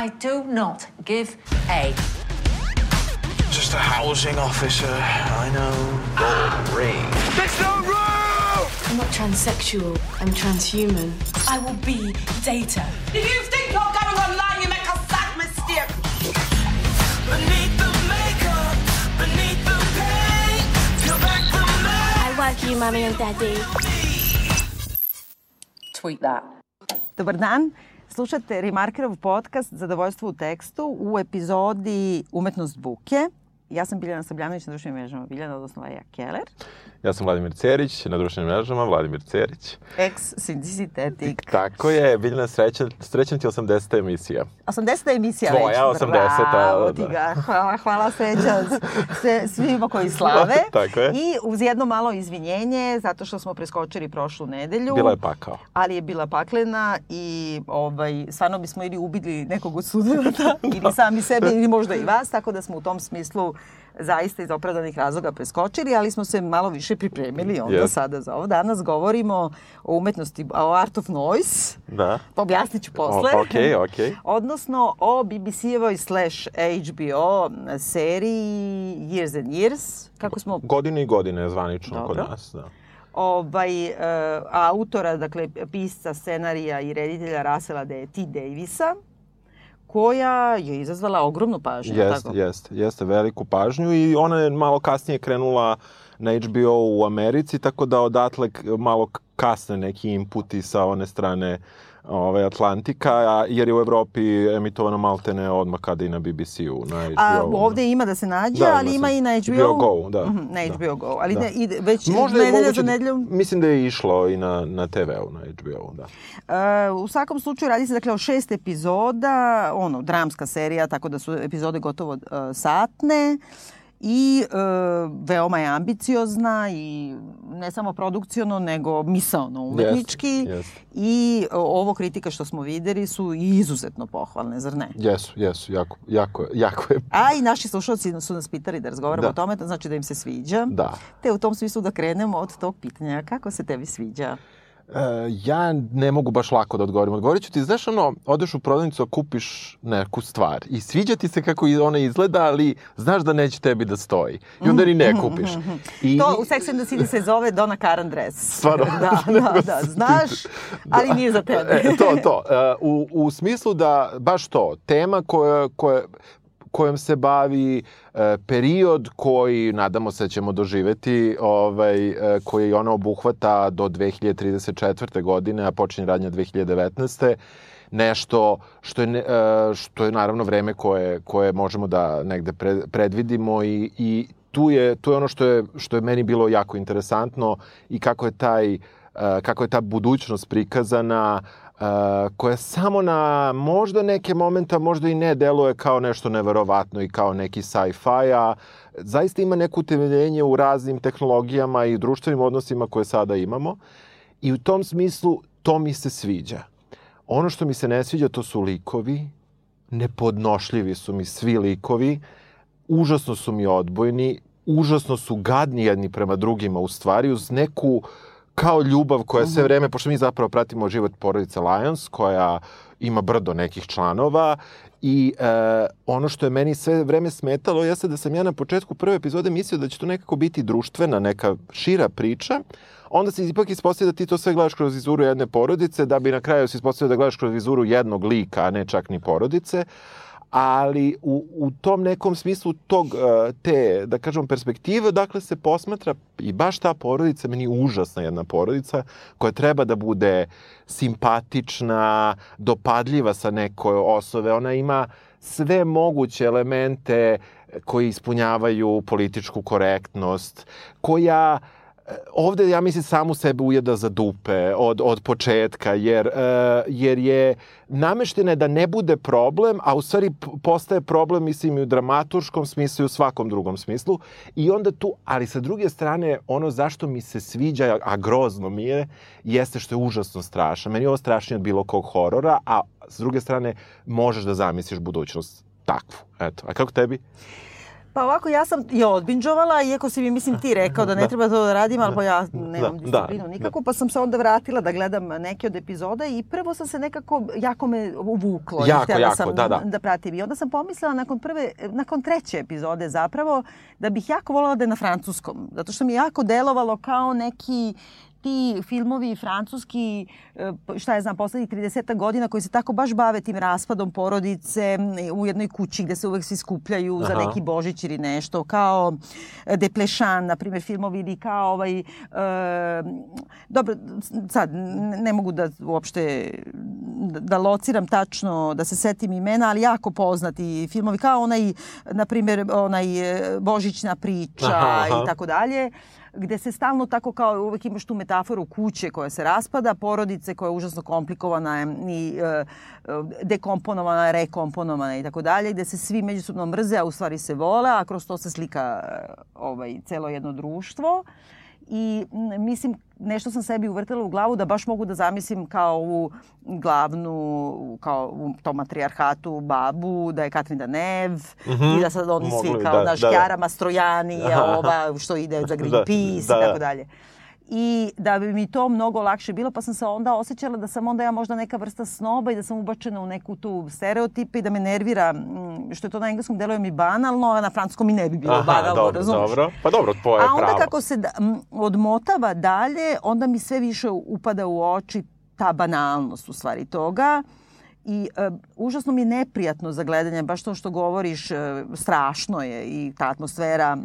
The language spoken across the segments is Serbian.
I do not give a. Just a housing officer. I know. Gold ring. There's no room! I'm not transsexual, I'm transhuman. I will be data. If you think you're going online, you make a sad mistake. Beneath the makeup, beneath the pain, peel back the I like you, mommy and daddy. Tweet that. Dobar dan. Slušate Remarkerov podcast Zadovoljstvo u tekstu u epizodi Umetnost buke. Ja sam Biljana Sabljanović na društvenim mrežama Biljana, odnosno Vaja Keller. Ja sam Vladimir Cerić, na društvenim mrežama Vladimir Cerić. Ex Synthetic. Tako je, Biljana, srećan, srećan ti 80. emisija. 80. emisija Tvoja već. 80., Bravo da, ti da. ga. Hvala, hvala sreća sve, svima koji slave. Tako je. I uz jedno malo izvinjenje, zato što smo preskočili prošlu nedelju. Bila je pakao. ali je bila paklena i ovaj, stvarno bismo ili ubili nekog od studenta ili sami sebe ili možda i vas, tako da smo u tom smislu zaista iz opravdanih razloga preskočili, ali smo se malo više pripremili onda Yes. sada za ovo. Danas govorimo o umetnosti, o Art of Noise, Da. objasnit ću posle. O- okej. Odnosno o BBC-evoj slash HBO seriji Years and Years, kako smo Godine i godine zvanično Dobro. kod nas. Da. ovaj, e, autora, dakle, pisca, scenarija i reditelja Rasela D. T. Davisa, koja je izazvala ogromnu pažnju. Jeste, tako? jeste, jeste veliku pažnju i ona je malo kasnije krenula na HBO u Americi, tako da odatle malo kasne neki inputi sa one strane ovaj, Atlantika, jer je u Evropi emitovano maltene odmah kada i na BBC-u, na HBO. A ovde ima da se nađe, Da, ali ima i na HBO. HBO Go, da, Mhm, na da. HBO Go. Ali Da. ne, ide, već Možda nedelja moguće, za nedeljom. mislim da je išlo i na, na TV-u, na HBO, da. E, u svakom slučaju radi se dakle o šest epizoda, ono, dramska serija, tako da su epizode gotovo e, satne i e, veoma je ambiciozna i ne samo produkciono, nego misaono umetnički. Jeste, jeste. I ovo kritika što smo videli su izuzetno pohvalne, zar ne? Jesu, jesu, jako, jako, jako je, A i naši slušalci su nas pitali da razgovaramo Da. o tome, to znači da im se sviđa. da. Te u tom smislu da krenemo od tog pitanja, kako se tebi sviđa? E, ja ne mogu baš lako da odgovorim. Odgovorit ću ti, znaš ono, odeš u prodavnicu, kupiš neku stvar i sviđa ti se kako ona izgleda, ali znaš da neće tebi da stoji. I onda ni ne kupiš. I, To u Sex and the City se zove Donna Karan dress. Stvarno? Da, da, da, znaš, ali nije za tebe. E, to, to. E, u, u smislu da, baš to, tema koja, koja, kojom se bavi e, period koji nadamo se ćemo doživeti ovaj e, koji ona obuhvata do 2034. godine a počinje radnja 2019 nešto što je e, što je naravno vreme koje koje možemo da negde pre, predvidimo i i tu je tu je ono što je što je meni bilo jako interesantno i kako je taj kako je ta budućnost prikazana koja samo na možda neke momenta možda i ne deluje kao nešto neverovatno i kao neki sci-fi, a zaista ima neko utemeljenje u raznim tehnologijama i društvenim odnosima koje sada imamo. I u tom smislu to mi se sviđa. Ono što mi se ne sviđa to su likovi, nepodnošljivi su mi svi likovi, užasno su mi odbojni, užasno su gadni jedni prema drugima u stvari, uz neku kao ljubav koja sve vreme, pošto mi zapravo pratimo život porodice Lions, koja ima brdo nekih članova i e, ono što je meni sve vreme smetalo jeste da sam ja na početku prve epizode mislio da će to nekako biti društvena, neka šira priča, onda se ipak ispostavlja da ti to sve gledaš kroz vizuru jedne porodice, da bi na kraju se ispostavio da gledaš kroz vizuru jednog lika, a ne čak ni porodice ali u, u tom nekom smislu tog, e, te, da kažem, perspektive, dakle, se posmatra i baš ta porodica, meni je užasna jedna porodica, koja treba da bude simpatična, dopadljiva sa nekoj osove. Ona ima sve moguće elemente koji ispunjavaju političku korektnost, koja e, ovde, ja mislim, samu sebe ujeda za dupe od, od početka, jer, e, jer je nameštena je da ne bude problem, a u stvari postaje problem, mislim, i u dramaturškom smislu i u svakom drugom smislu. I onda tu, ali sa druge strane, ono zašto mi se sviđa, a grozno mi je, jeste što je užasno strašno. Meni je ovo strašnije od bilo kog horora, a s druge strane, možeš da zamisliš budućnost takvu. Eto, a kako tebi? Pa ovako, ja sam je odbinđovala, iako si mi, mislim, ti rekao da ne treba to da radim, ali pa ja nemam Da, disciplinu da, nikako, pa sam se onda vratila da gledam neke od epizoda i prvo sam se nekako, jako me uvuklo. Jako, jako, sam da, da. da pratim. I onda sam pomislila nakon prve, nakon treće epizode zapravo, da bih jako voljela da je na francuskom. Zato što mi jako delovalo kao neki ti filmovi francuski, e, šta ja znam, poslednjih 30 godina koji se tako baš bave tim raspadom porodice m, u jednoj kući gde se uvek svi skupljaju za Aha. neki božić ili nešto, kao e, Deplešan, na primjer, filmovi ili kao ovaj... E, dobro, sad ne mogu da uopšte da, da lociram tačno, da se setim imena, ali jako poznati filmovi, kao onaj, na primjer, onaj e, Božićna priča aha. i tako dalje gde se stalno tako kao uvek imaš tu metaforu kuće koja se raspada, porodice koja je užasno komplikovana i e, e, dekomponovana, rekomponovana i tako dalje, gde se svi međusobno mrze, a u stvari se vole, a kroz to se slika e, ovaj, celo jedno društvo. I m, mislim, nešto sam sebi uvrtila u glavu da baš mogu da zamislim kao u glavnu, kao u tom matrijarhatu babu, da je Katrin Danev i da sad oni Mogli, svi da, kao, da, da. Kjara Mastrojani ova što ide za Greenpeace da, i da. tako dalje. I da bi mi to mnogo lakše bilo, pa sam se onda osjećala da sam onda ja možda neka vrsta snoba i da sam ubačena u neku tu stereotipe i da me nervira, mm, što je to na engleskom deluje mi banalno, a na francuskom mi ne bi bilo Aha, banalno, dobro, razumeš? dobro. Pa dobro, tvoje A onda pravo. kako se da, m, odmotava dalje, onda mi sve više upada u oči ta banalnost u stvari toga. I e, užasno mi je neprijatno za gledanje, baš to što govoriš, e, strašno je i ta atmosfera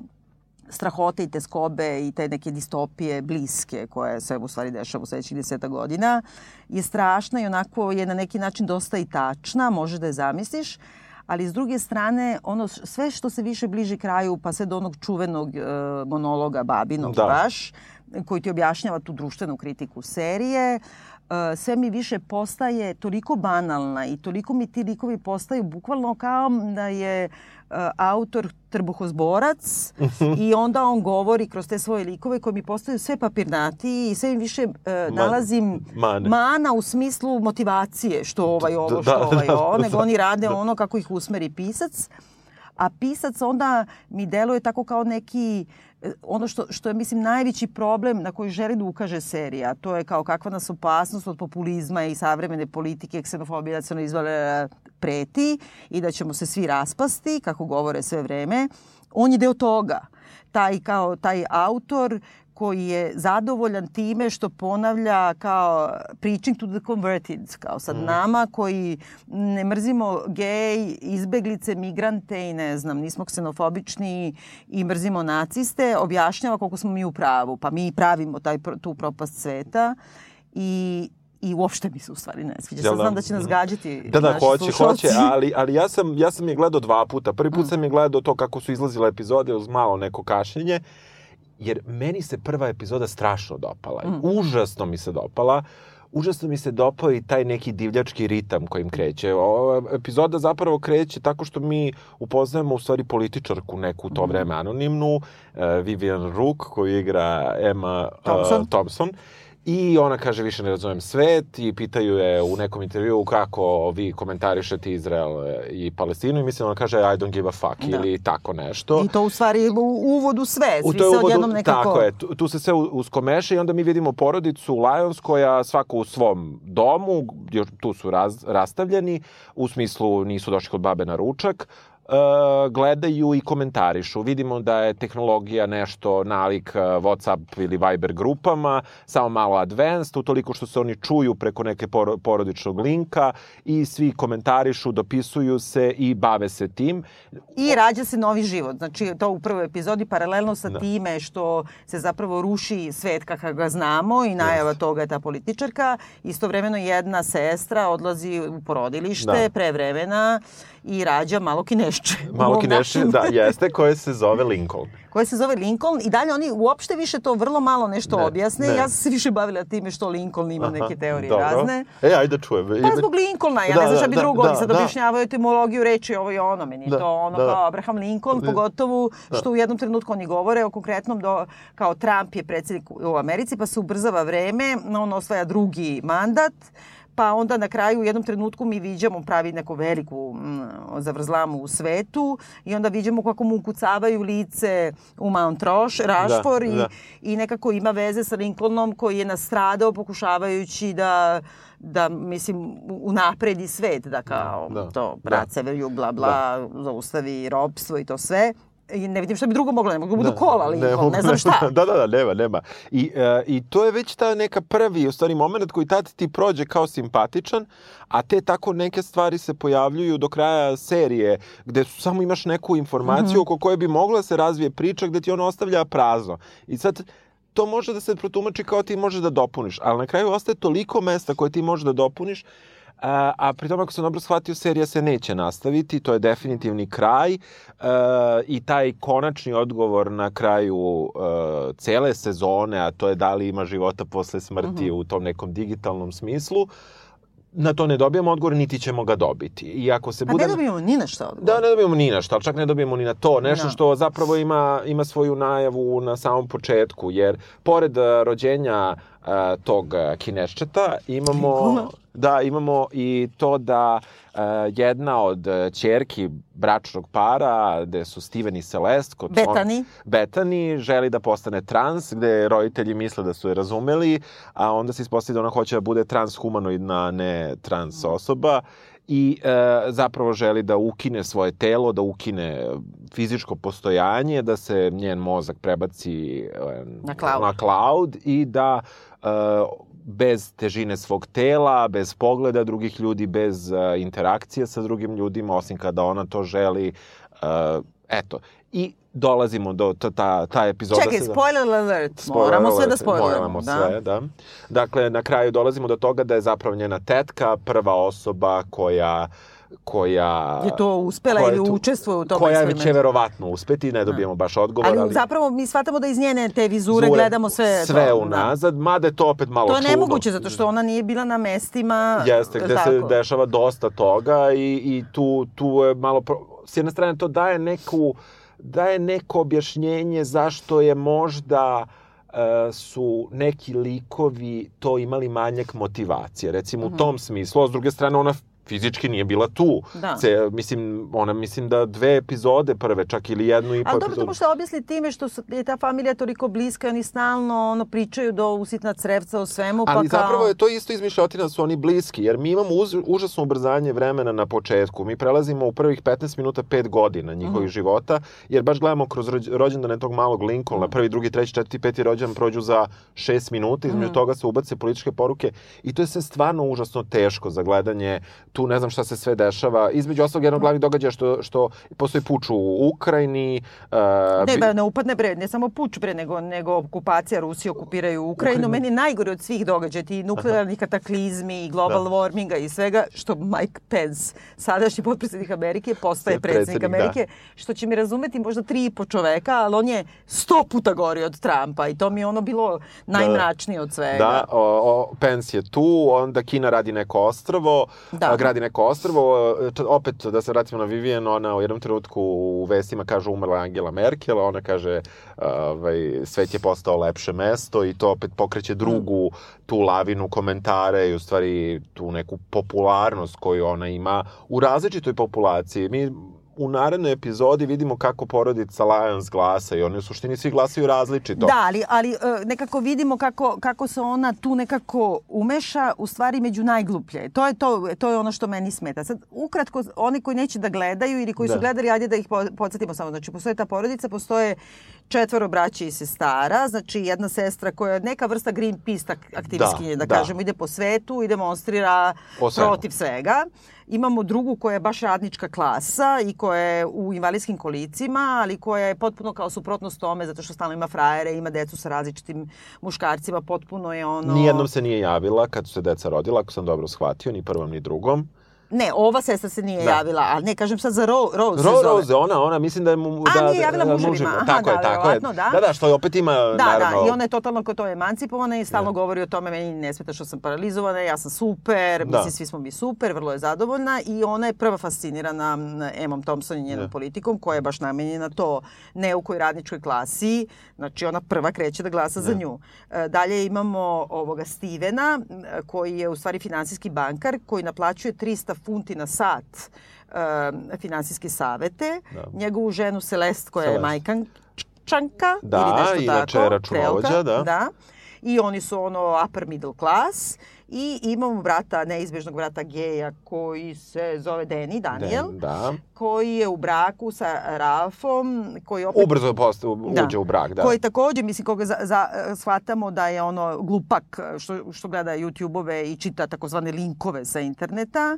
strahote i teskobe i te neke distopije bliske koje se u stvari dešava u sledećih deseta godina je strašna i onako je na neki način dosta i tačna, može da je zamisliš, ali s druge strane ono sve što se više bliži kraju pa sve do onog čuvenog e, monologa babinog Da. baš koji ti objašnjava tu društvenu kritiku serije e, sve mi više postaje toliko banalna i toliko mi ti likovi postaju bukvalno kao da je e, autor trbuhozborac i onda on govori kroz te svoje likove koji mi postaju sve papirnati i sve im više e, nalazim mane. mana u smislu motivacije što ovaj ovo, Da, što da, ovaj da, ovo, nego da, oni rade ono kako ih usmeri pisac. A pisac onda mi deluje tako kao neki e, ono što, što je, mislim, najveći problem na koji želi da ukaže serija. To je kao kakva nas opasnost od populizma i savremene politike, ksenofobije, nacionalizma preti i da ćemo se svi raspasti, kako govore sve vreme. On je deo toga. Taj, kao, taj autor koji je zadovoljan time što ponavlja kao preaching to the converted, kao sad nama koji ne mrzimo gej, izbeglice, migrante i ne znam, nismo ksenofobični i mrzimo naciste, objašnjava koliko smo mi u pravu. Pa mi pravimo taj, tu propast sveta i i uopšte mi se u stvari ne sviđa. Sad da? znam da će nas gađati Da, da, naši hoće, slušalci. hoće, ali, ali ja, sam, ja sam je gledao dva puta. Prvi put sam je gledao to kako su izlazile epizode uz malo neko kašnjenje, jer meni se prva epizoda strašno dopala. Užasno mi se dopala. Užasno mi se dopao i taj neki divljački ritam kojim kreće. Ova epizoda zapravo kreće tako što mi upoznajemo u stvari političarku neku u to vreme anonimnu, eh, Vivian Rook koju igra Emma Thompson. Thompson. I ona kaže više ne razumem svet i pitaju je u nekom intervjuu kako vi komentarišete Izrael i Palestinu i mislim ona kaže I don't give a fuck Da. ili tako nešto. I to u stvari u uvodu sve. U Svi toj se uvodu- odjednom nekako... Tako je, tu, tu se sve u- uskomeša i onda mi vidimo porodicu Lions koja svako u svom domu, još tu su raz, rastavljeni, u smislu nisu došli kod babe na ručak, gledaju i komentarišu. Vidimo da je tehnologija nešto nalik e, Whatsapp ili Viber grupama, samo malo advanced, utoliko što se oni čuju preko neke poro- porodičnog linka i svi komentarišu, dopisuju se i bave se tim. I rađa se novi život. Znači, to u prvoj epizodi paralelno sa time što se zapravo ruši svet kakav ga znamo i najava toga je ta političarka. Istovremeno jedna sestra odlazi u porodilište Da. pre vremena i rađa malo kinešče. Malo našem- da, jeste, koje se zove Lincoln. koje se zove Lincoln i dalje oni uopšte više to vrlo malo nešto Ne, objasne. ne. Ja sam se više bavila time što Lincoln ima neke teorije Dobro. razne. E, ajde da čujem. Pa zbog Lincolna, ja Da, ne znam šta da, bi da, drugo, da, oni sad da. objašnjavaju etimologiju reči ovo i ono, meni Da, to ono da, da. kao Abraham Lincoln, pogotovo što u jednom trenutku oni govore o konkretnom, do, kao Trump je predsjednik u Americi, pa se ubrzava vreme, on osvaja drugi mandat, pa onda na kraju u jednom trenutku mi viđamo pravi neku veliku mm, zavrzlamu u svetu i onda viđamo kako mu ukucavaju lice u Mount Roš, Rašfor i, da. i nekako ima veze sa Lincolnom koji je nastradao pokušavajući da da, mislim, unapredi svet, da kao Da, da, to da. brat severju, bla, bla, zaustavi ropstvo i to sve. I ne vidim šta bi drugo moglo, ne mogu da budu kola Lincoln, ne, znam šta. da, da, da, nema, nema. I, e, I to je već ta neka prvi, u stvari, moment koji tad ti prođe kao simpatičan, a te tako neke stvari se pojavljuju do kraja serije, gde su, samo imaš neku informaciju Mhm. oko koje bi mogla se razvije priča, gde ti ono ostavlja prazno. I sad, to može da se protumači kao ti možeš da dopuniš, ali na kraju ostaje toliko mesta koje ti možeš da dopuniš, a, a pri tome ako sam dobro shvatio, serija se neće nastaviti, to je definitivni kraj e, i taj konačni odgovor na kraju e, cele sezone, a to je da li ima života posle smrti u tom nekom digitalnom smislu, na to ne dobijamo odgovor, niti ćemo ga dobiti. I ako se Pa bude... ne dobijemo ni na šta odgovor. Da, ne dobijemo ni na šta, ali čak ne dobijemo ni na to. Nešto Da. što zapravo ima, ima svoju najavu na samom početku, jer pored a, rođenja a, tog a, kineščeta imamo... Da, imamo i to da a, jedna od a, ćerki bračnog para, gde su Steven i Celeste, kod Bethany. Betani želi da postane trans, gde roditelji misle da su je razumeli, a onda se ispostavi da ona hoće da bude transhumanoidna, ne trans osoba i e, zapravo želi da ukine svoje telo, da ukine fizičko postojanje, da se njen mozak prebaci e, Na cloud. na cloud i da e, bez težine svog tela, bez pogleda drugih ljudi, bez e, interakcije sa drugim ljudima, osim kada ona to želi, e, eto. I dolazimo do ta, ta, ta epizoda. Čekaj, se- spoiler alert. Spoiler Moramo sve da alert, spoileramo. Moramo da. sve, da. Dakle, na kraju dolazimo do toga da je zapravo njena tetka prva osoba koja koja Je to uspela koja ili učestvuje u tome koja eksperimentu? će verovatno uspeti, ne dobijemo baš odgovor, ali, Ali zapravo mi shvatamo da iz njene te vizure Zure, gledamo sve. sve to, unazad, mada je to opet malo Da. To je čudno. nemoguće zato što ona nije bila na mestima. Jeste, gde se tako. dešava dosta toga i, i tu, tu je malo... Pro... S jedne strane to daje neku daje neko objašnjenje zašto je možda e, su neki likovi to imali manjak motivacije. Recimo u tom smislu, a s druge strane ona fizički nije bila tu. Da. Ce, mislim, ona mislim da dve epizode prve, čak ili jednu i po Ali dobro, to epizodu. može se objasniti time što su, je ta familija toliko bliska i oni stalno ono, pričaju do usitna crevca o svemu. Ali pa kao... zapravo je to isto izmišljotina da su oni bliski, jer mi imamo uz, užasno ubrzanje vremena na početku. Mi prelazimo u prvih 15 minuta 5 godina njihovih života, jer baš gledamo kroz rođ- rođendane tog malog Lincolna, prvi, drugi, treći, četvrti, peti rođendan prođu za 6 minuta, između toga se ubace političke poruke i to je sve stvarno užasno teško za gledanje. Tu ne znam šta se sve dešava. Između ostalog, jedan od glavnih događaja što, što postoji puč u Ukrajini. uh, Ne, ba, ne upadne bre, ne samo puč bre, nego, nego okupacija Rusije okupiraju Ukrajinu. Ukrajinu. Meni najgore od svih događaja, ti nuklearni kataklizmi i global Da. warminga i svega, što Mike Pence, sadašnji potpredsjednik Amerike, postaje predsjednik, da. Amerike, što će mi razumeti možda tri i po čoveka, ali on je sto puta gori od Trumpa i to mi je ono bilo najmračnije od svega. Da, o, o, Pence je tu, onda Kina radi neko ostrvo, Da. Gradi neko ostrvo, e, opet da se vratimo na Vivian, ona u jednom trenutku u vestima kaže umrla Angela Merkel, ona kaže ovaj, svet je postao lepše mesto i to opet pokreće drugu tu lavinu komentare i u stvari tu neku popularnost koju ona ima u različitoj populaciji. Mi u narednoj epizodi vidimo kako porodica Lions glasa i oni u suštini svi glasaju različito. Da, ali, ali e, nekako vidimo kako, kako se ona tu nekako umeša u stvari među najgluplje. To je, to, to je ono što meni smeta. Sad, ukratko, oni koji neće da gledaju ili koji su Da. gledali, ajde da ih po- podsjetimo samo. Znači, postoje ta porodica, postoje četvoro braće i sestara, znači jedna sestra koja je neka vrsta Greenpeace aktivistkinje, da, da. kažemo, ide po svetu i demonstrira Po svemu. protiv svega. Imamo drugu koja je baš radnička klasa i koja je u invalidskim kolicima, ali koja je potpuno kao suprotnost tome zato što stalno ima frajere, ima decu sa različitim muškarcima, potpuno je ono... Nijednom se nije javila kad su se deca rodila, ako sam dobro shvatio, ni prvom ni drugom. Ne, ova sestra se nije Da. javila, ali ne, kažem sad za Ro, Rose se Ro. Rose, ona, ona, mislim da je mu... A, da, nije javila da, muževima. Aha, tako je, da, tako je. da. Da, da, što je opet ima, Da, naravno... da, i ona je totalno kao to emancipovana i stalno govori o tome, meni ne smeta što sam paralizovana, ja sam super, Da. mislim, svi smo mi super, vrlo je zadovoljna i ona je prva fascinirana Emom Thompson i njenom Da. politikom, koja je baš namenjena to neukoj radničkoj klasi, znači ona prva kreće da glasa za nju. E, dalje imamo ovoga Stevena, koji je u stvari finansijski bankar, koji naplaćuje 300 funti na sat e, finansijske savete. Da. Njegovu ženu Celeste, koja je Celeste. majkančanka, Da, ili nešto inače tako, računovođa, kreolka, da. da. I oni su ono upper middle class. I imamo brata, neizbežnog brata geja koji se zove Danny, Daniel, Da. koji je u braku sa Ralfom, koji opet Ubrzo posta, uđe u brak, da. Koji takođe, mislim, koga za, za, shvatamo da je ono glupak što, što gleda YouTube-ove i čita takozvane linkove sa interneta.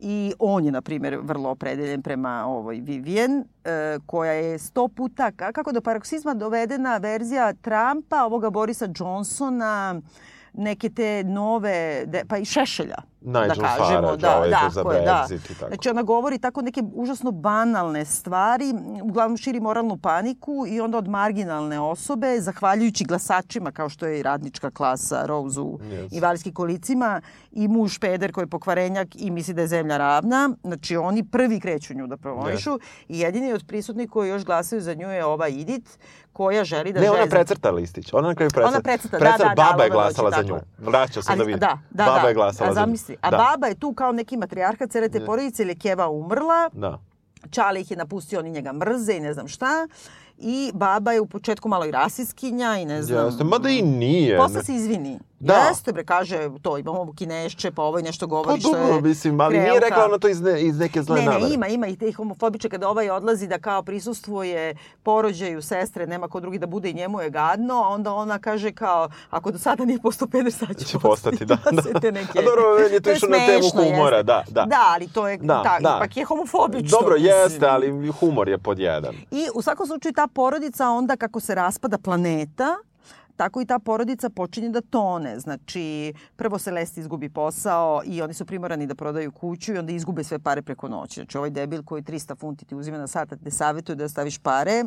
I on je, na primjer, vrlo opredeljen prema ovoj Vivian, e, koja je sto puta, ka- kako do paroksizma dovedena verzija Trumpa, ovoga Borisa Johnsona, neke te nove, de, pa i Šešelja, Nigel da kažemo. Farage, da, ovaj da, za je, da. Brexit i tako. Znači ona govori tako neke užasno banalne stvari, uglavnom širi moralnu paniku i onda od marginalne osobe, zahvaljujući glasačima kao što je i radnička klasa Rose u Yes. invalidskim kolicima i muž peder koji je pokvarenjak i misli da je zemlja ravna. Znači oni prvi kreću nju da promovišu i jedini od prisutnih koji još glasaju za nju je ova Idit koja želi da Ne, ona žezne- precrta listić. Ona na kraju precrta. Ona precrta, da, da, da, Baba je Lova glasala za nju. je. Vraća se da vidi. Da, da, Baba da. je glasala za nju. Zamisli, a da. baba je tu kao neki matrijarha cele te porodice ili je Keva umrla, Da. Čale ih je napustio, oni njega mrze i ne znam šta. I baba je u početku malo i rasiskinja i ne znam... Jeste, mada i nije. Posle se izvini. Da. Jeste, bre, kaže, to imamo kinešće, pa ovaj nešto Pa govori što je dobro, mislim, ali nije rekla ona to iz, ne, iz neke zle Ne, namere. ne, ima, ima i tih homofobiča kada ovaj odlazi da kao prisustvuje porođaju sestre, nema ko drugi da bude i njemu je gadno, a onda ona kaže kao, ako do sada nije postao peder, sad će, Će postati, da, da. sve te neke... A dobro, meni je to je išlo na temu humora, jeste. da, da. Da, ali to je, Da, ta, da. ipak je homofobično. Dobro, mislim. jeste, ali humor je pod jedan. I u svakom slučaju ta porodica onda kako se raspada planeta, tako i ta porodica počinje da tone. Znači, prvo Celeste izgubi posao i oni su primorani da prodaju kuću i onda izgube sve pare preko noći. Znači, ovaj debil koji 300 funti ti uzima na sat, a te savjetuje da staviš pare, e,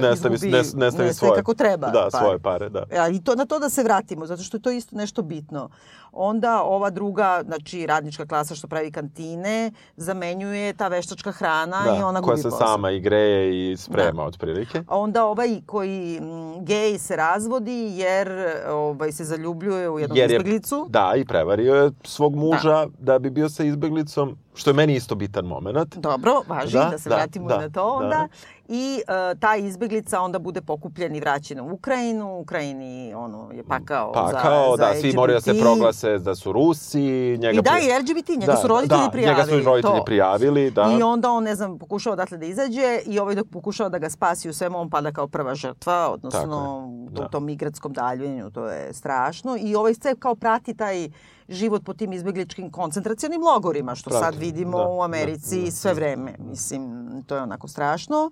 Ne stavi, izgubi ne, ne stavi sve svoje. kako treba. Da, pare. svoje pare, da. A, I to, na to da se vratimo, zato što je to isto nešto bitno. Onda ova druga, znači radnička klasa što pravi kantine, zamenjuje ta veštačka hrana i ona koja gubi se posao. sama i greje i sprema otprilike. A onda ovaj koji gej se razvodi jer ovaj, se zaljubljuje u jednog Jer je- izbeglicu. Da, i prevario je svog muža da, bi bio sa izbeglicom, što je meni isto bitan moment. Dobro, važi da, Da, se da, vratimo da, na to onda. da. I e, ta izbeglica onda bude pokupljen i vraćen u Ukrajinu. U Ukrajini ono, je pakao, Pakao, za, za da, svi moraju da se proglase da su Rusi. Njega I da, pri- i LGBT, njega su roditelji da, prijavili. Njega su roditelji to. prijavili, da. I onda on, ne znam, pokušava odatle da izađe i ovaj dok pokušava da ga spasi u svemu, on pada kao prva žrtva, odnosno u da. tom migratskom daljenju, to je strašno. I ovaj sve kao prati taj život po tim izbegličkim koncentracionim logorima, što Prati, sad vidimo da, u Americi da, da. sve vreme. Mislim, to je onako strašno.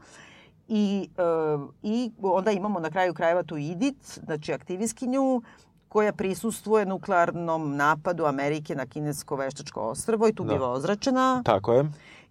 I, e, I onda imamo na kraju krajeva tu Idit, znači aktivistkinju, koja prisustvuje nuklearnom napadu Amerike na kinesko veštačko ostrvo i tu Da. biva ozračena. Tako je.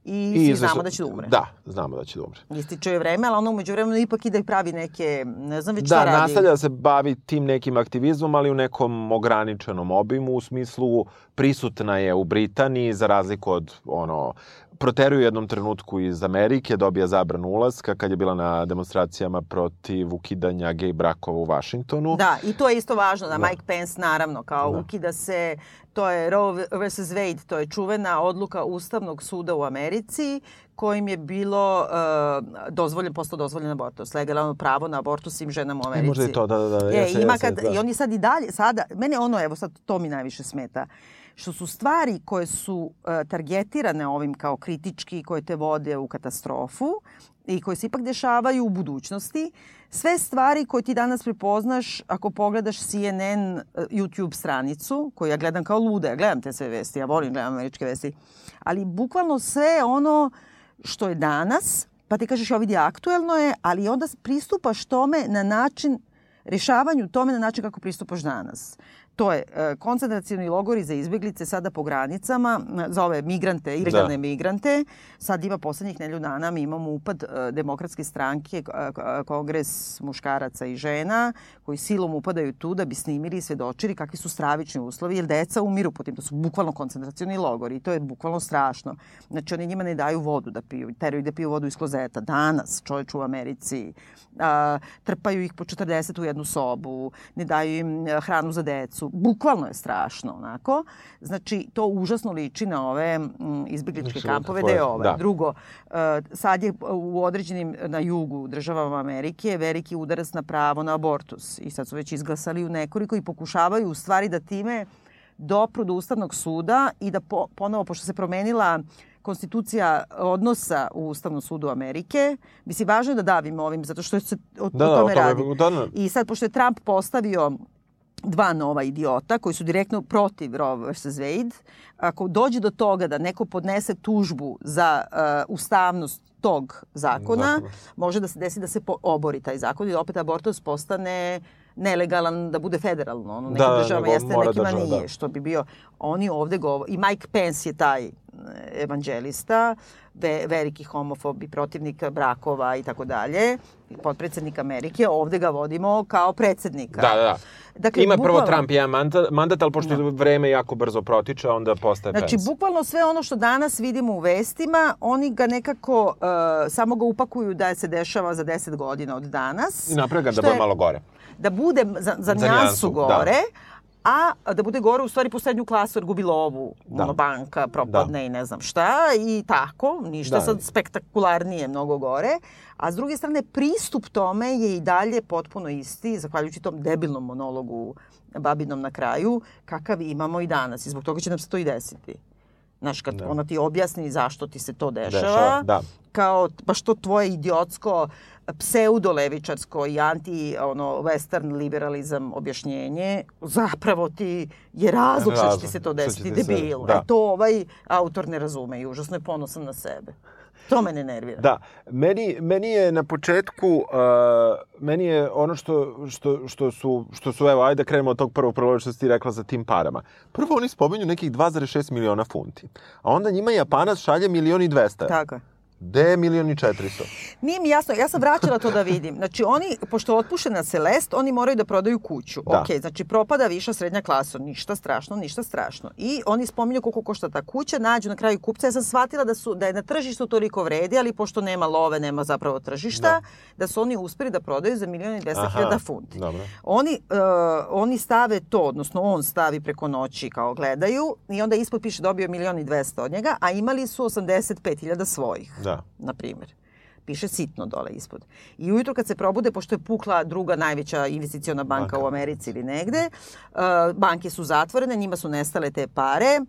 I, svi izvešta- znamo da će da umre. Da, znamo da će da umre. Ističe joj vreme, ali ona umeđu vremenu ipak ide i pravi neke, ne znam već Da, šta radi. nastavlja da se bavi tim nekim aktivizmom, ali u nekom ograničenom obimu, u smislu prisutna je u Britaniji, za razliku od ono, proteruje u jednom trenutku iz Amerike, dobija zabranu ulaska kad je bila na demonstracijama protiv ukidanja gej brakova u Vašingtonu. Da, i to je isto važno, da, Da. Mike Pence naravno, kao Da. ukida se, to je Roe vs. Wade, to je čuvena odluka Ustavnog suda u Americi, kojim je bilo uh, dozvoljen, postao dozvoljen abortus, legalno pravo na abortus svim ženama u E, Americi. možda i to, da, da, da. Je, jeste, ima jeste, kad, da. I oni sad i dalje, sada, mene ono, evo sad to mi najviše smeta, što su stvari koje su uh, targetirane ovim kao kritički, koje te vode u katastrofu i koje se ipak dešavaju u budućnosti, sve stvari koje ti danas prepoznaš ako pogledaš CNN uh, YouTube stranicu, koju ja gledam kao luda, ja gledam te sve vesti, ja volim gledam američke vesti, ali bukvalno sve ono što je danas, pa ti kažeš, ja vidi, aktuelno je, ali onda pristupaš tome na način rešavanju tome na način kako pristupaš danas. To je e, koncentracioni logori za izbjeglice sada po granicama, m, za ove migrante, ilegalne Da. migrante. Sad ima poslednjih nelju dana, mi imamo upad e, demokratske stranke, kongres muškaraca i žena, koji silom upadaju tu da bi snimili i svedočili kakvi su stravični uslovi, jer deca umiru po tim, to su bukvalno koncentracioni logori i to je bukvalno strašno. Znači, oni njima ne daju vodu da piju, teraju da piju vodu iz klozeta. Danas, čovječ u Americi, a, trpaju ih po 40 u jednu sobu, ne daju im hranu za decu. Bukvalno je strašno, onako. Znači, to užasno liči na ove m, izbjegličke Znači, kampove da je ovaj. da. Drugo, e, sad je u određenim na jugu državama Amerike veliki udarac na pravo na abortus. I sad su već izglasali u nekoliko i pokušavaju u stvari da time dopru do Ustavnog suda i da po, ponovo, pošto se promenila konstitucija odnosa u Ustavnom sudu Amerike, mislim, važno je da davimo ovim, zato što se o, Da, o da, o tome tome- radi. da, da. I sad, pošto je Trump postavio dva nova idiota koji su direktno protiv Roe vs. Wade, ako dođe do toga da neko podnese tužbu za uh, ustavnost tog zakona, Zakona. može da se desi da se obori taj zakon i da opet abortus postane nelegalan, da bude federalno. Ono, nekim Da, državama nego jeste, nekima država, nije. da. Što bi bio, oni ovde govore, i Mike Pence je taj evanđelista, ve, veliki homofob i protivnik brakova i tako dalje, potpredsednik Amerike, ovde ga vodimo kao predsednika. Da, da, da. Dakle, Ima prvo bukvalno- Trump jedan mandat, mandat ali pošto vreme jako brzo protiče, onda postaje Znači, Pence. bukvalno sve ono što danas vidimo u vestima, oni ga nekako, uh, samo ga upakuju da se dešava za 10 godina od danas. I naprave ga da bude malo gore. Da bude za, za, nijansu, njansu da. A da bude gore u stvari po srednju klasu jer gubi lovu, Da. ono banka propadne i ne znam šta i tako, ništa Da. sad spektakularnije mnogo gore. A s druge strane, pristup tome je i dalje potpuno isti, zahvaljujući tom debilnom monologu Babinom na kraju, kakav imamo i danas. I zbog toga će nam se to i desiti. Znaš, kad Da. ona ti objasni zašto ti se to dešava, Dešava, da. kao baš to tvoje idiotsko pseudolevičarsko i anti ono western liberalizam objašnjenje zapravo ti je razlog što će ti se to desiti ti se- debil. da. E to ovaj autor ne razume i užasno je ponosan na sebe. To mene nervira. Da, meni, meni je na početku, uh, meni je ono što, što, što, su, što su, evo, ajde da krenemo od tog prvog prvo što si ti rekla za tim parama. Prvo oni spominju nekih 2,6 miliona funti, a onda njima Japanac šalje milion i 200. Tako je. Gde je milion i 400? Nije mi jasno, ja sam vraćala to da vidim. Znači oni, pošto je otpušena Celest, oni moraju da prodaju kuću. Da. Ok, znači propada viša srednja klasa, ništa strašno, ništa strašno. I oni spominju koliko košta ta kuća, nađu na kraju kupca. Ja sam shvatila da, su, da je na tržištu toliko vredi, ali pošto nema love, nema zapravo tržišta, da, su oni uspeli da prodaju za milion i deset Aha, hiljada funti. dobro. Oni, uh, oni stave to, odnosno on stavi preko noći kao gledaju i onda ispod piše dobio milion i dvesta od njega, a imali su 85 hiljada svojih Da. Na primjer. Piše sitno dole ispod. I ujutro kad se probude, pošto je pukla druga najveća investiciona banka, Banka. u Americi ili negde, uh, banke su zatvorene, njima su nestale te pare,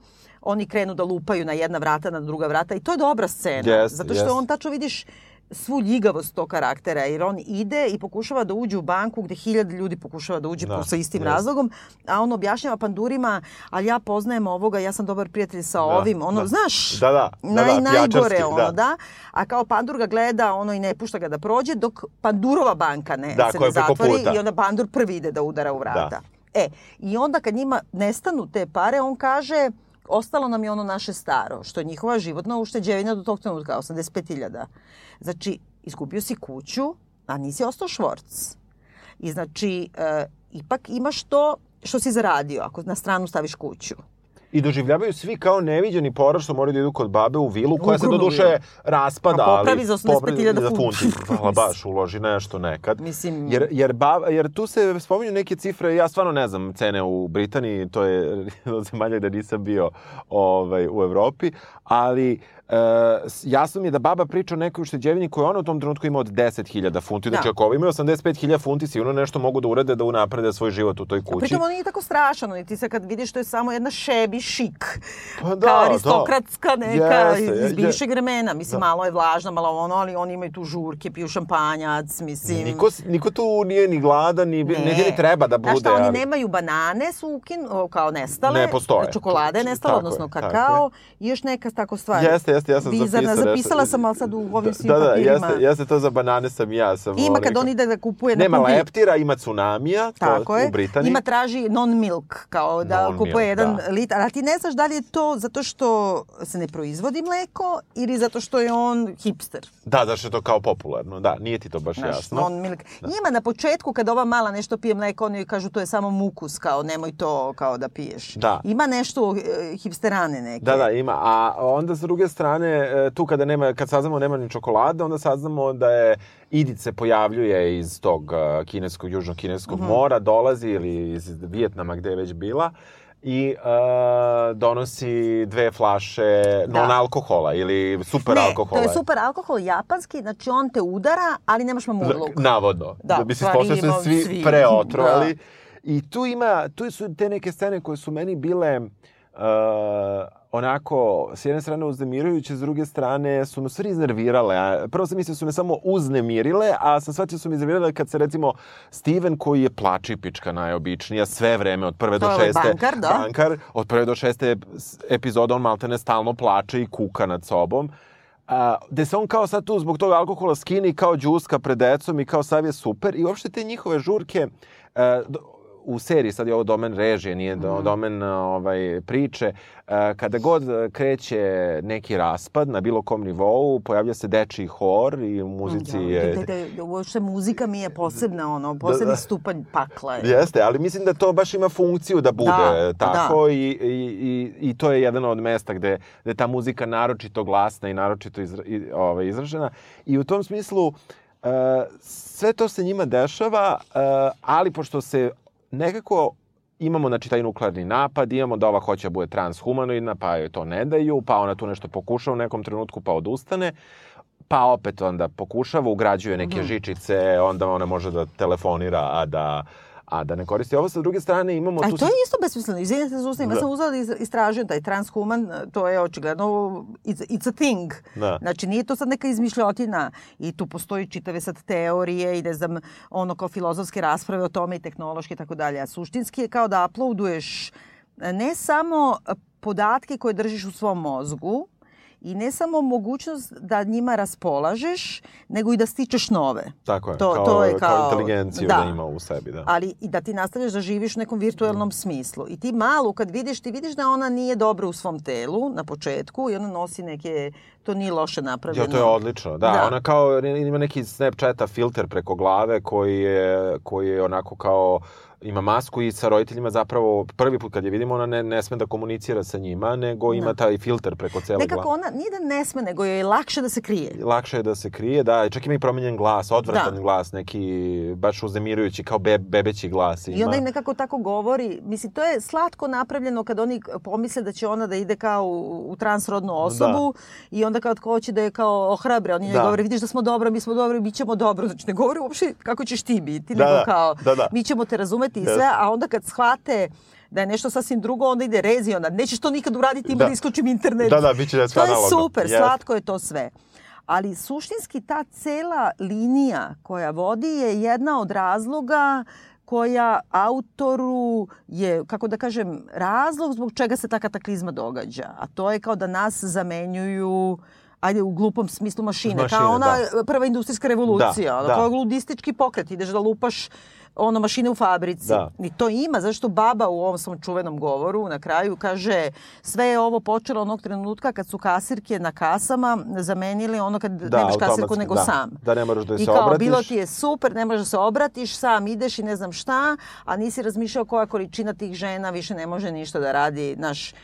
oni krenu da lupaju na jedna vrata, na druga vrata i to je dobra scena. Jeste, zato što jeste. on tačno vidiš svu ljigavost tog karaktera, jer on ide i pokušava da uđe u banku gde hiljade ljudi pokušava da uđe Da, sa istim jeste. razlogom, a on objašnjava pandurima, ali ja poznajem ovoga, ja sam dobar prijatelj sa ovim, ono, da. znaš, Da, da, da, da, naj, najgore, ono, da. da. A kao Pandur ga gleda, ono, i ne pušta ga da prođe, dok Pandurova banka ne, Da, se ne zatvori puta. i onda Pandur prvi ide da udara u vrata. Da. E, i onda kad njima nestanu te pare, on kaže, ostalo nam je ono naše staro, što je njihova životna ušteđevina do tog trenutka, 85.000. Znači, izgubio si kuću, a nisi ostao švorc. I znači, e, ipak imaš to što si zaradio, ako na stranu staviš kuću. I doživljavaju svi kao neviđeni poraz što moraju da idu kod babe u vilu, koja se do duše vilu. raspada, A popravi za 85.000 popravi za funti. Hvala, baš, uloži nešto nekad. Mislim- Jer, jer, baba, jer tu se spominju neke cifre, ja stvarno ne znam cene u Britaniji, to je od zemalja gde nisam bio ovaj, u Evropi, ali e, jasno mi je da baba priča o nekoj ušteđevini koju ona u tom trenutku ima od 10.000 funti. Znači, Da. ako ovo imaju 85.000 funti, sigurno nešto mogu da urede da unaprede svoj život u toj kući. Pritom on nije tako strašan, ni ti se kad vidiš to je samo jedna šebi šik. Pa da, kao da. aristokratska neka Jeste, iz je- bivšeg vremena. Mislim, Da. malo je vlažna, malo ono, ali oni imaju tu žurke, piju šampanjac, mislim... Niko, niko tu nije ni gladan, ni, ne. ni treba da bude. Znaš šta, oni ali- nemaju banane, su ukin, kao nestale. Ne postoje. Čokolade je nestala, Tako odnosno je, kakao i još neka tako stvar. Jeste, Jeste, jeste, ja sam bizarna. zapisao nešto. Zapisala sam, ali sad u ovim svim da, da, papirima. jeste, jeste to za banane sam i ja. Sam Ima ovaj, kad on ide da kupuje Nema na kupi- leptira, ima tsunamija, to Tako je. u Britaniji. Ima traži non-milk, kao da Non-milk, kupuje jedan da. litar. A ti ne znaš da li je to zato što se ne proizvodi mleko ili zato što je on hipster. Da, da što je to kao popularno. Da, nije ti to baš Znaš, jasno. non-milk. Njima na početku kad ova mala nešto pije mleko, oni kažu to je samo mukus, kao nemoj to kao da piješ. Da. Ima nešto e, hipsterane neke. Da, da, ima. A onda s druge strane, e, tu kada nema, kad saznamo nema ni čokolade, onda saznamo da je Idit se pojavljuje iz tog e, kineskog, južno-kineskog Mhm. mora, dolazi ili iz Vijetnama gde je već bila i e, donosi dve flaše Da. non-alkohola ili super Ne, alkohola. to je super alkohol japanski, znači on te udara, ali nemaš mamurluk. Navodno. Da, da bi se ima svi, svi. preotrovali. Da. I tu ima, tu su te neke scene koje su meni bile uh, onako, s jedne strane uznemirujuće, s druge strane su me stvari iznervirale. A Prvo sam mislio da su me samo uznemirile, a sam shvatio da su me iznervirale kad se recimo Steven koji je plačipička najobičnija sve vreme od prve To do šeste. bankar, da. Bankar, od prve do šeste epizode on maltene stalno plače i kuka nad sobom. A, gde se on kao sad tu zbog toga alkohola skini kao džuska pred decom i kao sav je super i uopšte te njihove žurke e, do- u seriji, sad je ovo domen režije, nije Mhm. domen ovaj, priče, e, kada god kreće neki raspad na bilo kom nivou, pojavlja se dečiji hor i u muzici Ja, je... da, da, da, uopšte muzika mi je posebna, ono, posebni da. stupanj pakla. Je. Jeste, ali mislim da to baš ima funkciju da bude Da, tako i, i, i, i to je jedan od mesta gde, gde ta muzika naročito glasna i naročito izra, i, ovaj, izražena. I u tom smislu uh, sve to se njima dešava, uh, ali pošto se nekako imamo znači taj nuklearni napad, imamo da ova hoće da bude transhumanoidna, pa joj to ne daju, pa ona tu nešto pokuša u nekom trenutku pa odustane, pa opet onda pokušava, ugrađuje neke Mhm. žičice, onda ona može da telefonira, a da a da ne koristi ovo. Sa druge strane imamo A tu... to je isto besmisleno. Izvinite se, zustavim. Ja Da. sam uzela da istražujem taj transhuman, to je očigledno, it's, it's a thing. Da. Znači, nije to sad neka izmišljotina i tu postoji čitave sad teorije i ne znam, ono kao filozofske rasprave o tome i tehnološke i tako dalje. A suštinski je kao da uploaduješ ne samo podatke koje držiš u svom mozgu, i ne samo mogućnost da njima raspolažeš, nego i da stičeš nove. Tako je, To- kao, to je kao kao- inteligenciju da. da. ima u sebi. Da. ali i da ti nastavljaš da živiš u nekom virtuelnom smislu. I ti malu kad vidiš, ti vidiš da ona nije dobra u svom telu na početku i ona nosi neke, to nije loše napravljeno. Jo, to je odlično. Da, Da. ona kao ima neki Snapchata filter preko glave koji je, koji je onako kao ima masku i sa roditeljima zapravo prvi put kad je vidimo ona ne, ne sme da komunicira sa njima, nego ima Da. taj filter preko cele Nekako glave. ona, nije da ne sme, nego joj je lakše da se krije. Lakše je da se krije, da, i čak ima i promenjen glas, odvratan Da. glas, neki bač uznemirujući kao be, bebeći glas ima. I onda im nekako tako govori, mislim, to je slatko napravljeno kad oni pomisle da će ona da ide kao u, u transrodnu osobu i onda kad hoće da je kao ohrabre, oni ne Da. govore, vidiš da smo dobro, mi smo dobri, mi ćemo dobro. Znači ne govori uopšte kako ćeš ti biti, Da, nego da, kao da, da. mi ćemo te razumeti i Jeste. sve, a onda kad shvate da je nešto sasvim drugo, onda ide rezi, onda nećeš to nikad uraditi, ima da, Da. isključim internet. Da, da, bit će sve To je super, Jeste. slatko je to sve. Ali suštinski ta cela linija koja vodi je jedna od razloga koja autoru je, kako da kažem, razlog zbog čega se ta kataklizma događa. A to je kao da nas zamenjuju ajde u glupom smislu mašine, Mašine, kao ona da. prva industrijska revolucija, Da, ono, da. kao ludistički pokret, ideš da lupaš ono mašine u fabrici. Da. I to ima, zašto baba u ovom svom čuvenom govoru na kraju kaže sve je ovo počelo onog trenutka kad su kasirke na kasama zamenili ono kad Da, nemaš kasirku nego da. sam. Da ne moraš da joj I se kao, obratiš. bilo ti je super, ne možeš da se obratiš, sam ideš i ne znam šta, a nisi razmišljao koja količina tih žena više ne može ništa da radi, naš